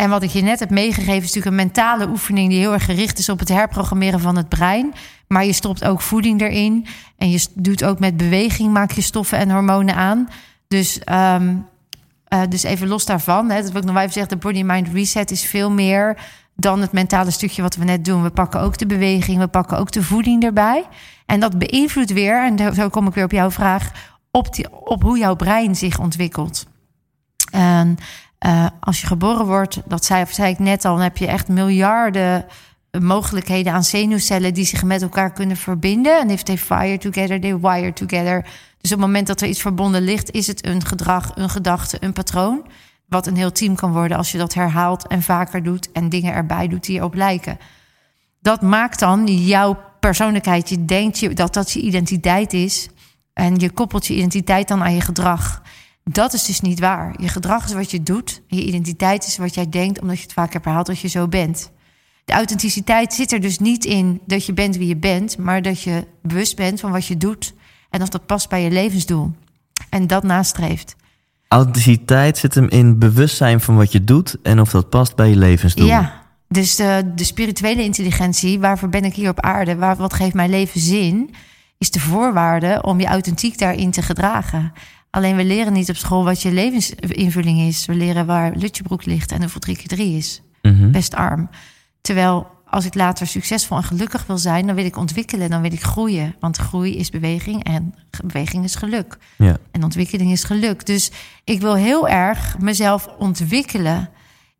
En wat ik je net heb meegegeven is natuurlijk een mentale oefening die heel erg gericht is op het herprogrammeren van het brein. Maar je stopt ook voeding erin. En je doet ook met beweging, maak je stoffen en hormonen aan. Dus, ehm, eh, dus even los daarvan. Hè, dat wil ik nog wel even zeggen. De body-mind reset is veel meer dan het mentale stukje wat we net doen. We pakken ook de beweging, we pakken ook de voeding erbij. En dat beïnvloedt weer, en zo kom ik weer op jouw vraag, op, die, op hoe jouw brein zich ontwikkelt. En eh, als je geboren wordt, dat zei, zei ik net al, dan heb je echt miljarden mogelijkheden aan zenuwcellen die zich met elkaar kunnen verbinden. En if they fire together, they wire together. Dus op het moment dat er iets verbonden ligt, is het een gedrag, een gedachte, een patroon. Wat een heel team kan worden als je dat herhaalt en vaker doet en dingen erbij doet die erop lijken. Dat maakt dan jouw persoonlijkheid. Je denkt je, dat dat je identiteit is. En je koppelt je identiteit dan aan je gedrag. Dat is dus niet waar. Je gedrag is wat je doet. Je identiteit is wat jij denkt, omdat je het vaak hebt herhaald dat je zo bent. De authenticiteit zit er dus niet in dat je bent wie je bent, maar dat je bewust bent van wat je doet. En of dat past bij je levensdoel. En dat nastreeft. Authenticiteit zit hem in bewustzijn van wat je doet en of dat past bij je levensdoel. Ja, dus de, de spirituele intelligentie, waarvoor ben ik hier op aarde? Waar, wat geeft mijn leven zin? Is de voorwaarde om je authentiek daarin te gedragen. Alleen we leren niet op school wat je levensinvulling is. We leren waar Lutjebroek ligt en hoeveel 3 keer 3 is. Mhm. Best arm. Terwijl als ik later succesvol en gelukkig wil zijn, dan wil ik ontwikkelen, dan wil ik groeien. Want groei is beweging en beweging is geluk. ja. En ontwikkeling is geluk. Dus ik wil heel erg mezelf ontwikkelen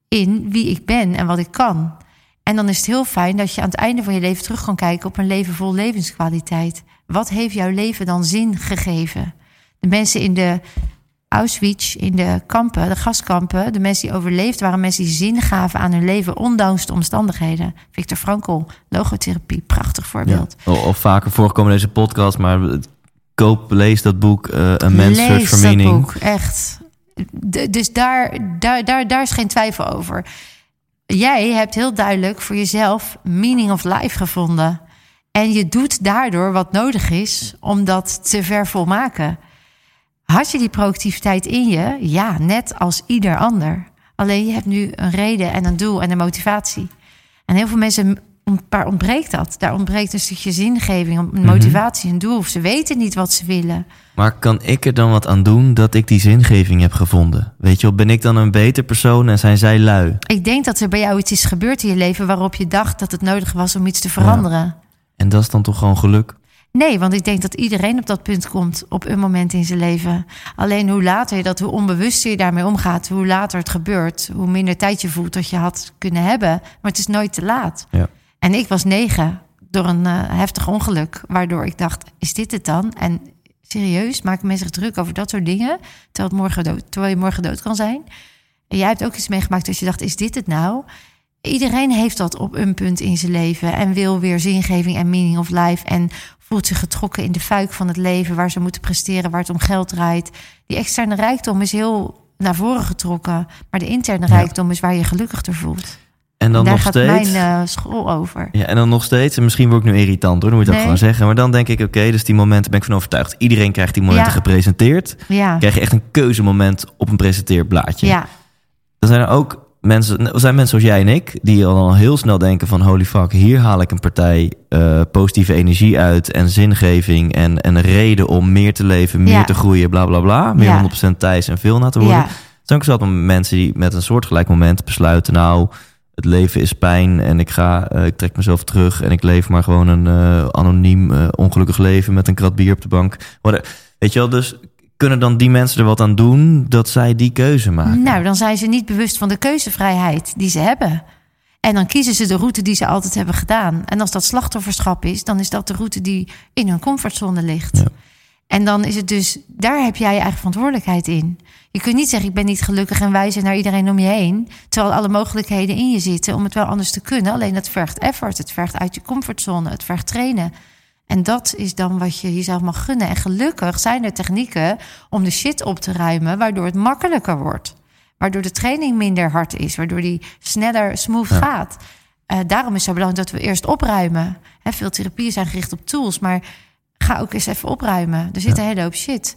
in wie ik ben en wat ik kan. En dan is het heel fijn dat je aan het einde van je leven terug kan kijken op een leven vol levenskwaliteit. Wat heeft jouw leven dan zin gegeven? De mensen in de Auschwitz, in de kampen, de gaskampen, de mensen die overleefd waren, mensen die zin gaven aan hun leven, ondanks de omstandigheden. Victor Frankl, logotherapie, prachtig voorbeeld. Ja. Of, of vaker voorkomen in deze podcast, maar koop, lees dat boek, eh een mens search Lees for dat meaning. boek, echt. D- dus daar, daar, daar, daar is geen twijfel over. jij hebt heel duidelijk voor jezelf meaning of life gevonden. En je doet daardoor wat nodig is om dat te vervolmaken. Had je die proactiviteit in je? Ja, net als ieder ander. Alleen je hebt nu een reden en een doel en een motivatie. En heel veel mensen waar ontbreekt dat? Daar ontbreekt een stukje zingeving, een motivatie, een doel. Of ze weten niet wat ze willen. Maar kan ik er dan wat aan doen dat ik die zingeving heb gevonden? Weet je wel, ben ik dan een beter persoon en zijn zij lui? Ik denk dat er bij jou iets is gebeurd in je leven waarop je dacht dat het nodig was om iets te veranderen. En dat is dan toch gewoon geluk? Nee, want ik denk dat iedereen op dat punt komt op een moment in zijn leven. Alleen hoe later je dat, hoe onbewuster je daarmee omgaat, hoe later het gebeurt, hoe minder tijd je voelt dat je had kunnen hebben. Maar het is nooit te laat. Ja. En ik was negen door een uh, heftig ongeluk, waardoor ik dacht: is dit het dan? En serieus, maken mensen zich druk over dat soort dingen, terwijl, het morgen dood, terwijl je morgen dood kan zijn. En jij hebt ook iets meegemaakt dat je dacht: is dit het nou? Iedereen heeft dat op een punt in zijn leven en wil weer zingeving en meaning of life en voelt zich getrokken in de fuik van het leven waar ze moeten presteren, waar het om geld draait. Die externe rijkdom is heel naar voren getrokken, maar de interne rijkdom is waar je gelukkig door voelt. En dan Daar nog gaat steeds. mijn uh, school over. Ja, en dan nog steeds, en misschien word ik nu irritant hoor, dan moet je dat Nee. gewoon zeggen. Maar dan denk ik, oké, dus die momenten ben ik van overtuigd. Iedereen krijgt die momenten Ja. gepresenteerd. Ja, Krijg je echt een keuzemoment op een presenteerblaadje. ja, Dan zijn er ook mensen, er zijn mensen zoals jij en ik, die al heel snel denken van holy fuck, hier haal ik een partij eh, positieve energie uit en zingeving en, en een reden om meer te leven, meer Ja. te groeien, bla bla bla. Meer Ja. 100% Thijs en veel na te worden. ja, Er zijn ook zat mensen die met een soortgelijk moment besluiten, nou, het leven is pijn en ik ga, eh, ik trek mezelf terug en ik leef maar gewoon een eh, anoniem, ongelukkig leven met een krat bier op de bank. Whatever. Weet je wel, dus kunnen dan die mensen er wat aan doen dat zij die keuze maken? Nou, dan zijn ze niet bewust van de keuzevrijheid die ze hebben. En dan kiezen ze de route die ze altijd hebben gedaan. En als dat slachtofferschap is, dan is dat de route die in hun comfortzone ligt. Ja. En dan is het dus, daar heb jij je eigen verantwoordelijkheid in. Je kunt niet zeggen, ik ben niet gelukkig en wijzen naar iedereen om je heen. Terwijl alle mogelijkheden in je zitten om het wel anders te kunnen. Alleen het vergt effort, het vergt uit je comfortzone, het vergt trainen. En dat is dan wat je jezelf mag gunnen. En gelukkig zijn er technieken om de shit op te ruimen, waardoor het makkelijker wordt. Waardoor de training minder hard is, waardoor die sneller smooth Ja. gaat. Eh, daarom is het zo belangrijk dat we eerst opruimen. Hè, veel therapieën zijn gericht op tools, maar ga ook eens even opruimen. Er zit Ja. een hele hoop shit.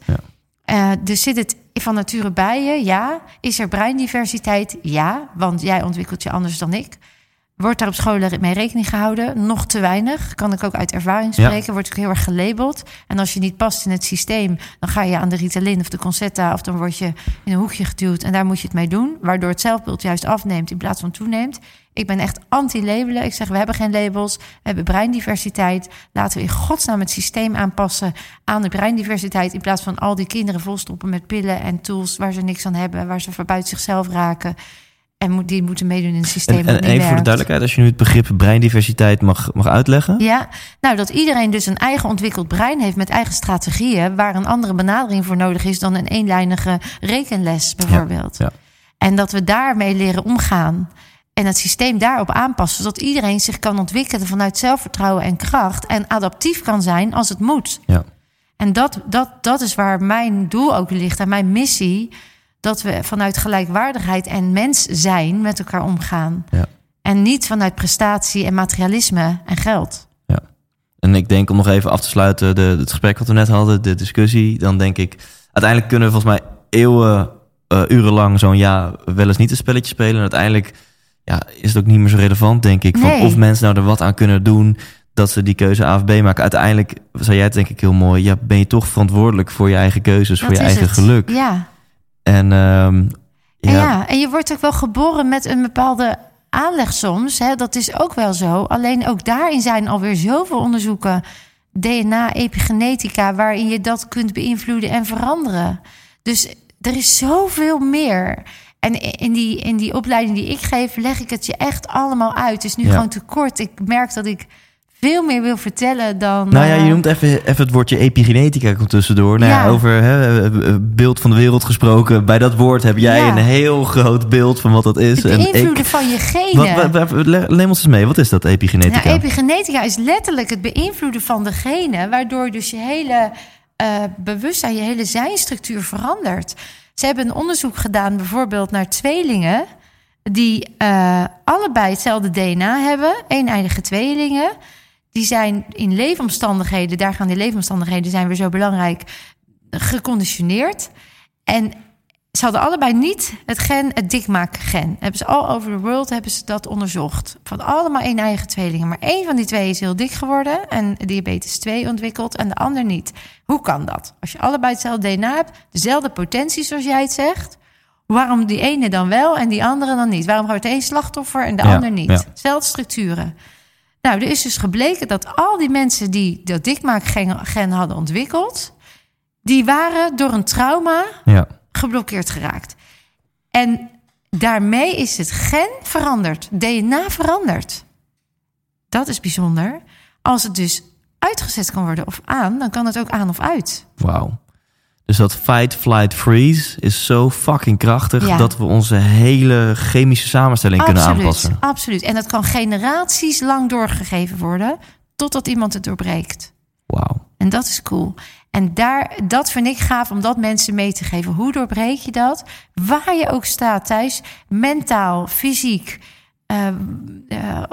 Ja. Dus zit het van nature bij je? Ja. Is er breindiversiteit? Ja, want jij ontwikkelt je anders dan ik. Wordt daar op scholen mee rekening gehouden? Nog te weinig. Kan ik ook uit ervaring Ja. spreken. Wordt ook heel erg gelabeld. En als je niet past in het systeem, dan ga je aan de Ritalin of de Concerta... of dan word je in een hoekje geduwd en daar moet je het mee doen. Waardoor het zelfbeeld juist afneemt in plaats van toeneemt. Ik ben echt anti-labelen. Ik zeg, we hebben geen labels. We hebben breindiversiteit. Laten we in godsnaam het systeem aanpassen aan de breindiversiteit... in plaats van al die kinderen volstoppen met pillen en tools... waar ze niks aan hebben, waar ze voor buiten zichzelf raken... En moet- die moeten meedoen in het systeem. En, en even voor de duidelijkheid, als je nu het begrip breindiversiteit mag, mag uitleggen. Ja, nou dat iedereen dus een eigen ontwikkeld brein heeft met eigen strategieën, waar een andere benadering voor nodig is dan een eenlijnige rekenles bijvoorbeeld. ja. En dat we daarmee leren omgaan en het systeem daarop aanpassen, zodat iedereen zich kan ontwikkelen vanuit zelfvertrouwen en kracht en adaptief kan zijn als het moet. Ja. En dat, dat, dat is waar mijn doel ook ligt en mijn missie. Dat we vanuit gelijkwaardigheid en mens zijn met elkaar omgaan. Ja. En niet vanuit prestatie en materialisme en geld. En ik denk om nog even af te sluiten, de, het gesprek wat we net hadden, de discussie. Dan denk ik, uiteindelijk kunnen we volgens mij eeuwen, eh, urenlang zo'n ja wel eens niet een spelletje spelen. En uiteindelijk ja, is het ook niet meer zo relevant, denk ik. Van Nee. of mensen nou er wat aan kunnen doen dat ze die keuze A of B maken. Uiteindelijk, zei jij het denk ik heel mooi, ja, ben je toch verantwoordelijk voor je eigen keuzes, voor je eigen het. geluk. Ja. En ehm, En, ja, ja, en je wordt ook wel geboren met een bepaalde aanleg soms. Hè? Dat is ook wel zo. Alleen ook daarin zijn alweer zoveel onderzoeken. DNA, epigenetica, waarin je dat kunt beïnvloeden en veranderen. Dus er is zoveel meer. En in die, in die opleiding die ik geef, leg ik het je echt allemaal uit. Het is nu Ja. gewoon te kort. Ik merk dat ik veel meer wil vertellen dan. Nou ja, eh, je noemt even, even het woordje epigenetica komt tussendoor. Nou ja, Ja. over hè, eh, beeld van de wereld gesproken. Bij dat woord heb jij Ja. een heel groot beeld van wat dat is. het En beïnvloeden ik, van je genen. wat, neem ons eens mee, wat is dat epigenetica? Nou, epigenetica is letterlijk het beïnvloeden van de genen, waardoor dus je hele eh, bewustzijn, je hele zijnstructuur verandert. Ze hebben een onderzoek gedaan, bijvoorbeeld naar tweelingen. die eh, allebei hetzelfde DNA hebben, eeneidige tweelingen. Die zijn in leefomstandigheden, daar gaan die leefomstandigheden zijn weer zo belangrijk, geconditioneerd. En ze hadden allebei niet het gen, het dikmaakgen. Hebben ze all over the world hebben ze dat onderzocht. Van allemaal één eigen tweelingen. Maar één van die twee is heel dik geworden en diabetes 2 ontwikkeld en de ander niet. Hoe kan dat? Als je allebei hetzelfde DNA hebt, dezelfde potentie zoals jij het zegt. Waarom die ene dan wel en die andere dan niet? Waarom wordt één slachtoffer en de Ja, ander niet? ja. Zelfde structuren. Nou, er is dus gebleken dat al die mensen die dat dikmaakgen gen hadden ontwikkeld, die waren door een trauma Ja. geblokkeerd geraakt. En daarmee is het gen veranderd, DNA veranderd. Dat is bijzonder. Als het dus uitgezet kan worden of aan, dan kan het ook aan of uit. Wauw. Dus dat fight, flight, freeze is zo fucking krachtig Ja. dat we onze hele chemische samenstelling kunnen aanpassen. absoluut. En dat kan generaties lang doorgegeven worden, totdat iemand het doorbreekt. Wauw. En dat is cool. En daar, dat vind ik gaaf om dat mensen mee te geven. Hoe doorbreek je dat? Waar je ook staat thuis, mentaal, fysiek. eh, eh,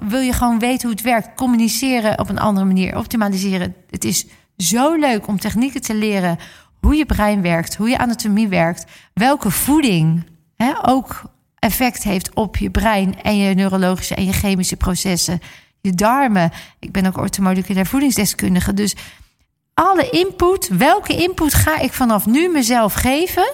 wil je gewoon weten hoe het werkt? Communiceren op een andere manier, optimaliseren. Het is zo leuk om technieken te leren. Hoe je brein werkt, hoe je anatomie werkt. Welke voeding hè, ook effect heeft op je brein en je neurologische en je chemische processen. Je darmen. Ik ben ook orthomoleculair voedingsdeskundige. Dus alle input, welke input ga ik vanaf nu mezelf geven,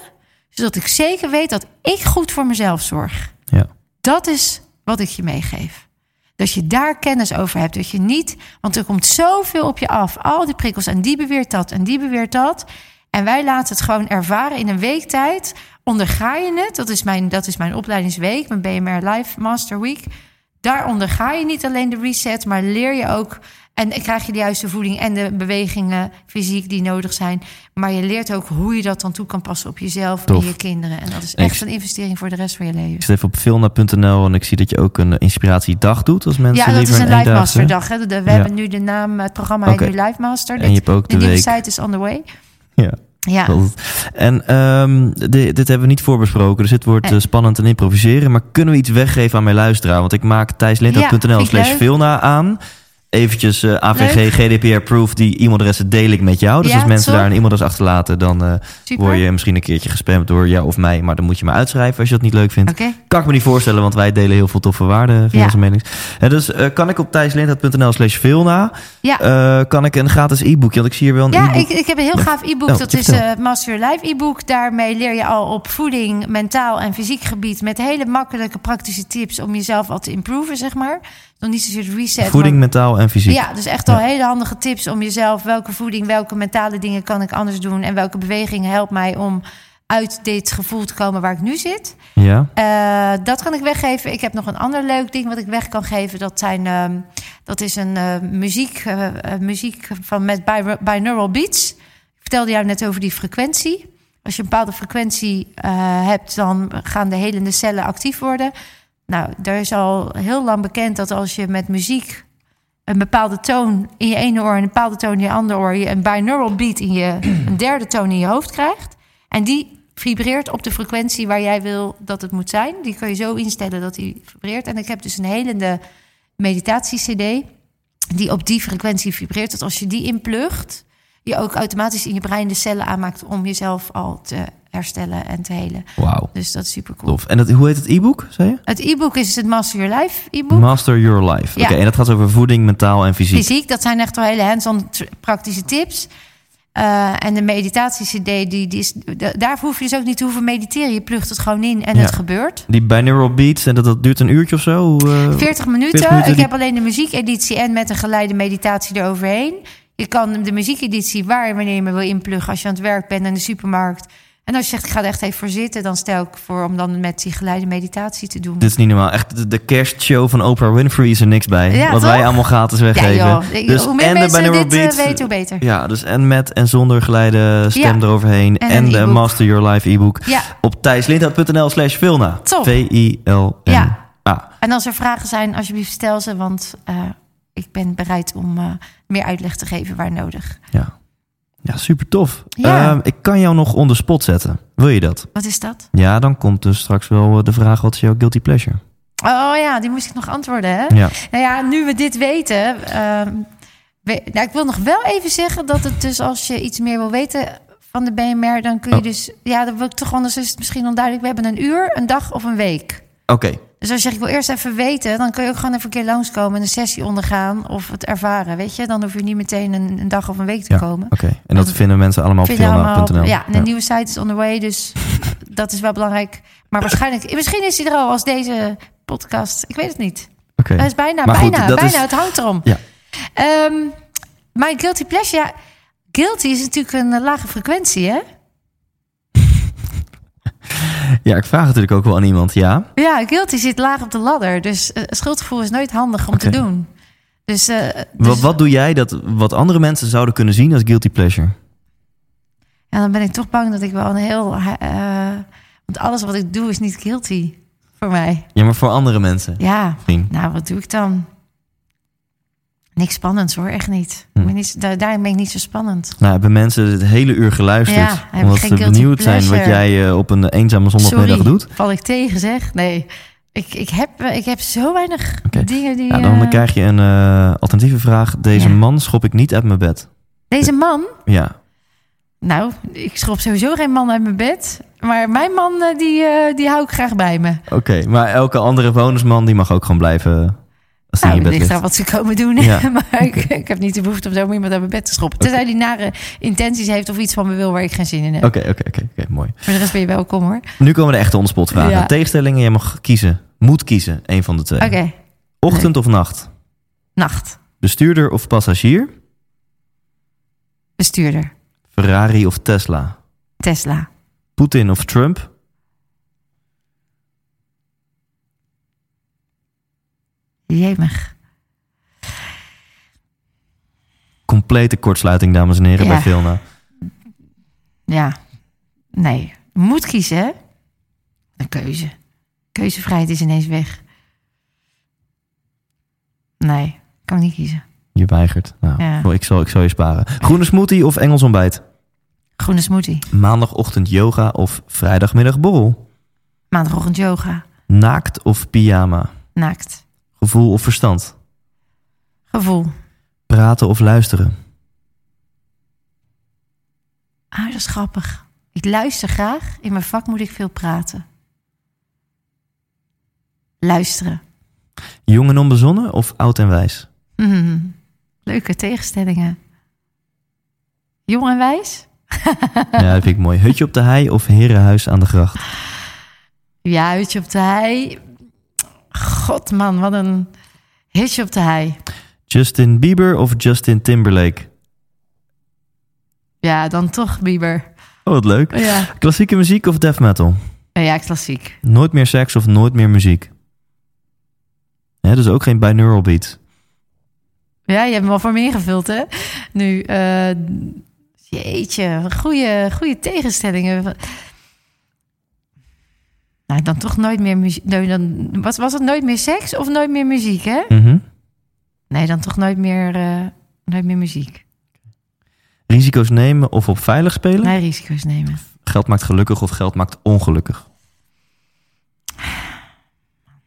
zodat ik zeker weet dat ik goed voor mezelf zorg. Ja. Dat is wat ik je meegeef. Dat je daar kennis over hebt. Dat je niet, want er komt zoveel op je af. Al die prikkels en die beweert dat en die beweert dat. En wij laten het gewoon ervaren in een week tijd. Onderga je het, dat is mijn, dat is mijn opleidingsweek, mijn BMR Live Master Week. Daar onderga je niet alleen de reset, maar leer je ook. En krijg je de juiste voeding en de bewegingen fysiek die nodig zijn. Maar je leert ook hoe je dat dan toe kan passen op jezelf Tof. en je kinderen. En dat is echt een investering voor de rest van je leven. Ik zit even op filna.nl en ik zie dat je ook een inspiratiedag doet als mensen Ja, dat is een een Live Master dag. Hè. De- we Ja. hebben nu de naam, het programma heet nu Live Master. En je hebt ook de nieuwe week. site is on the way. Ja. Ja, En ehm, di- dit hebben we niet voorbesproken, dus dit wordt eh, spannend en improviseren. Maar kunnen we iets weggeven aan mijn luisteraar? Want ik maak thijslindhout.nl slash. Vilna aan. Eventjes eh, AVG, Leuk. GDPR-proof, die e-mailadressen deel ik met jou. Dus Ja, als mensen top. daar een e-mailadres achterlaten, dan eh, word je misschien een keertje gespamd door jou of mij. Maar dan moet je me uitschrijven als je dat niet leuk vindt. Kan ik me niet voorstellen, want wij delen heel veel toffe waarden via Ja. onze menings. Dus eh, kan ik op thijslindhout.nl slash Vilna, Ja. eh, kan ik een gratis e-bookje, want ik zie hier wel een Ja, e-book. ik, ik heb een heel gaaf e-book. Oh, dat is eh Master Your Life e-book. Daarmee leer je al op voeding, mentaal en fysiek gebied... met hele makkelijke praktische tips om jezelf al te improven, zeg maar. Nog niet zozeer reset. Voeding, maar- mentaal en fysiek. Ja, dus echt al hele handige tips om jezelf... welke voeding, welke mentale dingen kan ik anders doen... en welke beweging helpt mij om uit dit gevoel te komen waar ik nu zit. Ja? Eh, dat kan ik weggeven. Ik heb nog een ander leuk ding wat ik weg kan geven. Dat, zijn, ehm, dat is een eh, muziek, eh, muziek van met bi- binaural beats. Ik vertelde jou net over die frequentie. Als je een bepaalde frequentie hebt, dan gaan de helende cellen actief worden. Nou, er is al heel lang bekend dat als je met muziek een bepaalde toon in je ene oor en een bepaalde toon in je andere oor, je een binaural beat in je [CLEARS THROAT] een derde toon in je hoofd krijgt. En die vibreert op de frequentie waar jij wil dat het moet zijn. Die kun je zo instellen dat die vibreert. En ik heb dus een helende meditatie-CD die op die frequentie vibreert. Dat als je die inplugt, je ook automatisch in je brein de cellen aanmaakt om jezelf al te herstellen en te helen. Wauw. Dus dat is super cool. Tof. En dat, hoe heet het e-book, zei je? Het e-book is het Master Your Life e-book. Master Your Life. Ja. Oké, en dat gaat over voeding, mentaal en fysiek. Fysiek, dat zijn echt wel hele hands-on praktische tips. Eh, en de meditatie-cd, die, die is, da- daarvoor hoef je dus ook niet te hoeven mediteren. Je plugt het gewoon in en Ja. het gebeurt. Die binaural beats, en dat, dat duurt een uurtje of zo? Hoe, eh, 40 minuten. 40 minuten Ik heb alleen de muziekeditie en met een geleide meditatie eroverheen. Je kan de muziekeditie waar en wanneer je me wil inpluggen als je aan het werk bent in de supermarkt. En als je zegt, ik ga er echt even voor zitten, dan stel ik voor om dan met die geleide meditatie te doen. Dit is niet normaal. Echt, de, de kerstshow van Oprah Winfrey is er niks bij. Ja, wat toch? wij allemaal gratis weggeven. Ja. Ik- hoe meer en mensen dit, eh, beats. weten, hoe beter. Ja, dus en met en zonder geleide stem Ja. eroverheen. En de. Master Your Life e-book. Op thijslindhout.nl slash Vilna. Top. V-I-L-N. Ja. Ah, En als er vragen zijn, alsjeblieft stel ze, want eh, ik ben bereid om eh, meer uitleg te geven waar nodig. ja. Ja, super tof. Ja. Ehm, ik kan jou nog on the spot zetten. Wil je dat? Wat is dat? Ja, dan komt dus straks wel eh, de vraag: wat is jouw guilty pleasure? Oh ja, die moest ik nog antwoorden, hè? Ja. Nou ja, nu we dit weten... we- nou, ik wil nog wel even zeggen dat het dus als je iets meer wil weten van de BMR... dan kun je Oh. dus... Ja, dan wil ik toch anders is het misschien onduidelijk. We hebben een uur, een dag of een week. Oké, Dus als je zegt, ik wil eerst even weten... dan kun je ook gewoon even een keer langskomen... en een sessie ondergaan of het ervaren, weet je? Dan hoef je niet meteen een, een dag of een week te Ja, komen. oké. En dat vinden mensen allemaal op filma.nl. Ja, en de nieuwe site is on the way, dus [LAUGHS] dat is wel belangrijk. Maar waarschijnlijk, misschien is hij er al als deze podcast. Ik weet het niet. Oké. Het is bijna, Maar bijna, bijna. is- Het hangt erom. Ja. My guilty pleasure, ja. Guilty is natuurlijk een lage frequentie, hè? Ja, ik vraag natuurlijk ook wel aan iemand, ja. Ja, guilty zit laag op de ladder. Dus eh, schuldgevoel is nooit handig om te doen. Dus, eh, Wat, dus wat doe jij dat wat andere mensen zouden kunnen zien als guilty pleasure? ja, dan ben ik toch bang dat ik wel een heel... eh, want alles wat ik doe is niet guilty voor mij. Ja, maar voor andere mensen. Ja, Vriend. Nou, wat doe ik dan? Niks spannends hoor, echt niet. Hm. Niet daar, daarin ben ik niet zo spannend. Nou, hebben mensen het hele uur geluisterd. Ja, omdat ze benieuwd zijn wat jij eh, op een eenzame zondagmiddag Sorry, doet. val ik tegen zeg? Nee, ik, ik, heb, eh, ik heb zo weinig dingen die... Ja, dan eh, krijg je een eh, alternatieve vraag. Deze Ja. man schop ik niet uit mijn bed. Deze man, Ja, nou, ik schop sowieso geen man uit mijn bed. Maar mijn man, die, die hou ik graag bij me. oké. Maar elke andere bonusman die mag ook gewoon blijven als Nou, je ligt aan wat ze komen doen. Ja. [LAUGHS] maar ik, ik heb niet de behoefte om zo iemand uit mijn bed te schoppen. Tenzij die nare intenties heeft of iets van me wil waar ik geen zin in heb. Oké, oké, oké, oké, mooi. Voor de rest ben je welkom hoor. Nu komen de echte on-the-spot vragen. Ja. Tegenstellingen, jij mag kiezen. Moet kiezen, een van de twee. Oké, Ochtend of nacht? nacht. Bestuurder of passagier? Bestuurder. Ferrari of Tesla? Tesla. Poetin of Trump? Jemig. Complete kortsluiting, dames en heren, Ja. bij Vilna. Ja. Nee. Moet kiezen, hè? Een keuze. Keuzevrijheid is ineens weg. Nee, kan niet kiezen. Je weigert. Nou, Ja. ik, zal, ik zal je sparen. Groene smoothie of Engels ontbijt? Groene smoothie. Maandagochtend yoga of vrijdagmiddag borrel? Maandagochtend yoga. Naakt of pyjama? Naakt. Gevoel of verstand? Gevoel. Praten of luisteren? Ah, dat is grappig. Ik luister graag. In mijn vak moet ik veel praten. Luisteren. Jong en onbezonnen of oud en wijs? Mhm. Leuke tegenstellingen. Jong en wijs? [LAUGHS] Ja, dat vind ik mooi. Hutje op de hei of herenhuis aan de gracht? Ja, hutje op de hei. God man, wat een hutje op de hei. Justin Bieber of Justin Timberlake? Ja, dan toch Bieber. Oh, wat leuk. Ja, Klassieke muziek of death metal? ja klassiek. Nooit meer seks of nooit meer muziek? Hè, dus ook geen binaural beats. Ja, je hebt hem al voor me ingevuld, hè? Nu, eh, jeetje, goede, goede tegenstellingen. Nou, dan toch nooit meer muziek. Nee, dan, was, was het nooit meer seks of nooit meer muziek, hè? Mhm. Nee, dan toch nooit meer, eh, nooit meer muziek. Risico's nemen of op veilig spelen? Nee, risico's nemen. Geld maakt gelukkig of geld maakt ongelukkig?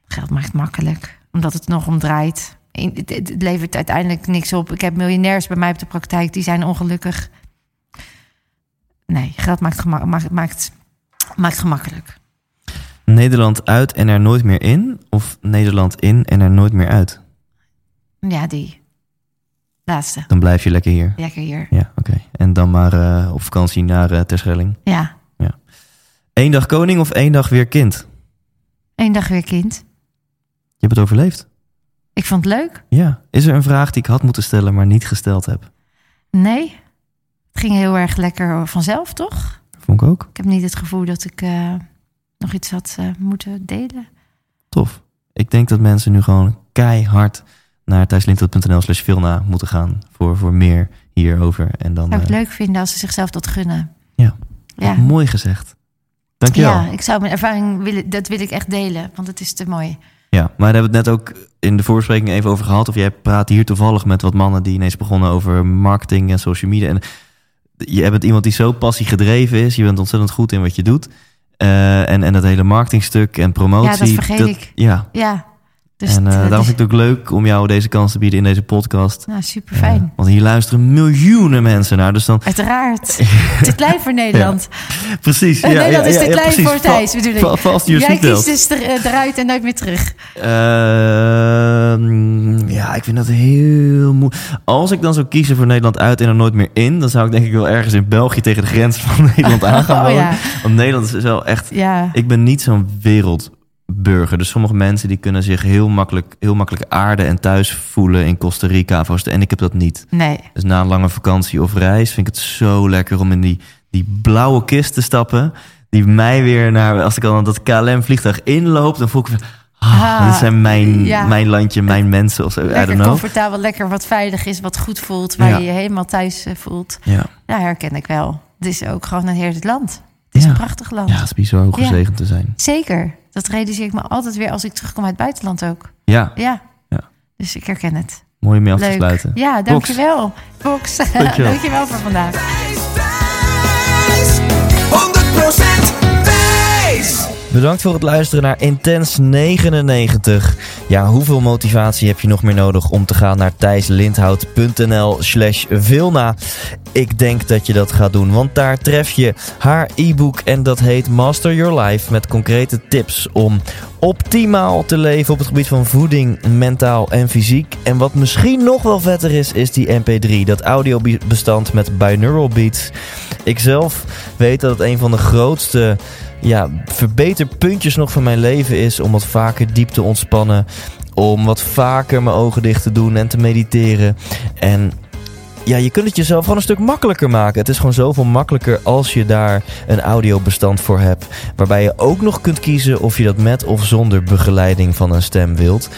Geld maakt makkelijk, omdat het nog om draait. Het, levert uiteindelijk niks op. Ik heb miljonairs bij mij op de praktijk, die zijn ongelukkig. Nee, geld maakt, maakt, maakt, maakt gemakkelijk. Nederland uit en er nooit meer in? Of Nederland in en er nooit meer uit? Ja, die. Laatste. Dan blijf je lekker hier. Lekker hier. Ja, oké. En dan maar eh, op vakantie naar eh Terschelling. Ja, Eén dag koning of één dag weer kind? één dag weer kind. Je hebt het overleefd. Ik vond het leuk. Ja. Is er een vraag die ik had moeten stellen, maar niet gesteld heb? Nee, het ging heel erg lekker vanzelf, toch? Vond ik ook. Ik heb niet het gevoel dat ik eh, nog iets had moeten delen. Tof. Ik denk dat mensen nu gewoon keihard naar thijslindhout.nl slash filna moeten gaan voor, voor meer hierover. En dan, Zou ik eh, het leuk vinden als ze zichzelf dat gunnen. Ja. Ja. mooi gezegd. Dankjewel. Ja, Ja, ik zou mijn ervaring willen, dat wil ik echt delen, want het is te mooi. ja, maar daar hebben we het net ook in de voorbespreking even over gehad. Of jij praat hier toevallig met wat mannen die ineens begonnen over marketing en social media. En je bent iemand die zo passie gedreven is. Je bent ontzettend goed in wat je doet. Eh, en, en dat hele marketingstuk en promotie. Ja, dat vergeet ik. Ja, Ja. Dus, en eh, eh, daarom dus- vind ik het ook leuk om jou deze kans te bieden in deze podcast. nou, super fijn. Want hier luisteren miljoenen mensen naar. Dus dan, Uiteraard. [LAUGHS] te klein voor Nederland. precies. Ja, Nederland ja, is te klein voor Thijs, bedoel ik. Va- va- Vast je Jij kiest dus eruit en nooit meer terug. Ja, ik vind dat heel moeilijk. Als ik dan zou kiezen voor Nederland uit en er nooit meer in, dan zou ik denk ik wel ergens in België tegen de grens van [LAUGHS] Nederland [LAUGHS] aan gaan Oh, wonen. ja. Want Nederland is wel echt. Ja. Ik ben niet zo'n wereldburger. Dus sommige mensen die kunnen zich heel makkelijk, heel makkelijk aarden en thuis voelen in Costa Rica. Oost- En ik heb dat niet. Nee. Dus na een lange vakantie of reis vind ik het zo lekker om in die, die blauwe kist te stappen. Die mij weer naar, als ik al dat KLM-vliegtuig inloop, dan voel ik ah, Ah, dit zijn mijn, ja. mijn landje, mijn mensen of zo. I don't Lekker comfortabel, lekker wat veilig is, wat goed voelt, waar Ja. je je helemaal thuis eh, voelt. Ja. Ja, herken ik wel. Het is ook gewoon een heerlijk land. Het is Ja. een prachtig land. ja, het is bizar hoe gezegend te zijn. Zeker. Dat realiseer ik me altijd weer als ik terugkom uit het buitenland ook. Ja, Ja. Ja. Dus ik herken het. mooi om mee af te sluiten. Ja, Box. dankjewel. Box. [LAUGHS] Dankjewel. dankjewel voor vandaag. Bedankt voor het luisteren naar Intens 99. Ja, hoeveel motivatie heb je nog meer nodig om te gaan naar thijslindhout.nl slash Vilna? Ik denk dat je dat gaat doen, want daar tref je haar e-book en dat heet Master Your Life met concrete tips om optimaal te leven op het gebied van voeding, mentaal en fysiek. En wat misschien nog wel vetter is, is die MP3, dat audiobestand met binaural beats. Ik zelf weet dat het een van de grootste ja, verbeterpuntjes nog van mijn leven is om wat vaker diep te ontspannen. Om wat vaker mijn ogen dicht te doen en te mediteren. En ja, je kunt het jezelf gewoon een stuk makkelijker maken. Het is gewoon zoveel makkelijker als je daar een audiobestand voor hebt. Waarbij je ook nog kunt kiezen of je dat met of zonder begeleiding van een stem wilt.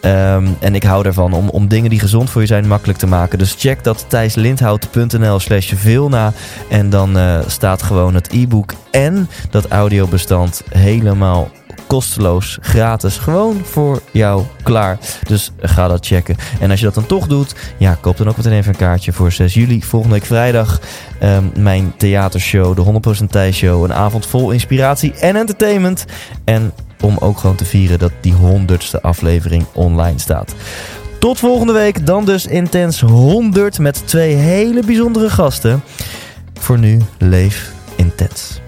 Ehm, en ik hou ervan om, om dingen die gezond voor je zijn makkelijk te maken. Dus check dat thijslindhout.nl slash Vilna. En dan eh, staat gewoon het e-book en dat audiobestand helemaal kosteloos, gratis, gewoon voor jou klaar. Dus ga dat checken. En als je dat dan toch doet, ja, koop dan ook meteen even een kaartje voor 6 juli, volgende week vrijdag. ehm, mijn theatershow, de 100% Thijs Show. Een avond vol inspiratie en entertainment. En om ook gewoon te vieren dat die honderdste aflevering online staat. Tot volgende week, dan dus Intens 100 met twee hele bijzondere gasten. Voor nu, leef intens.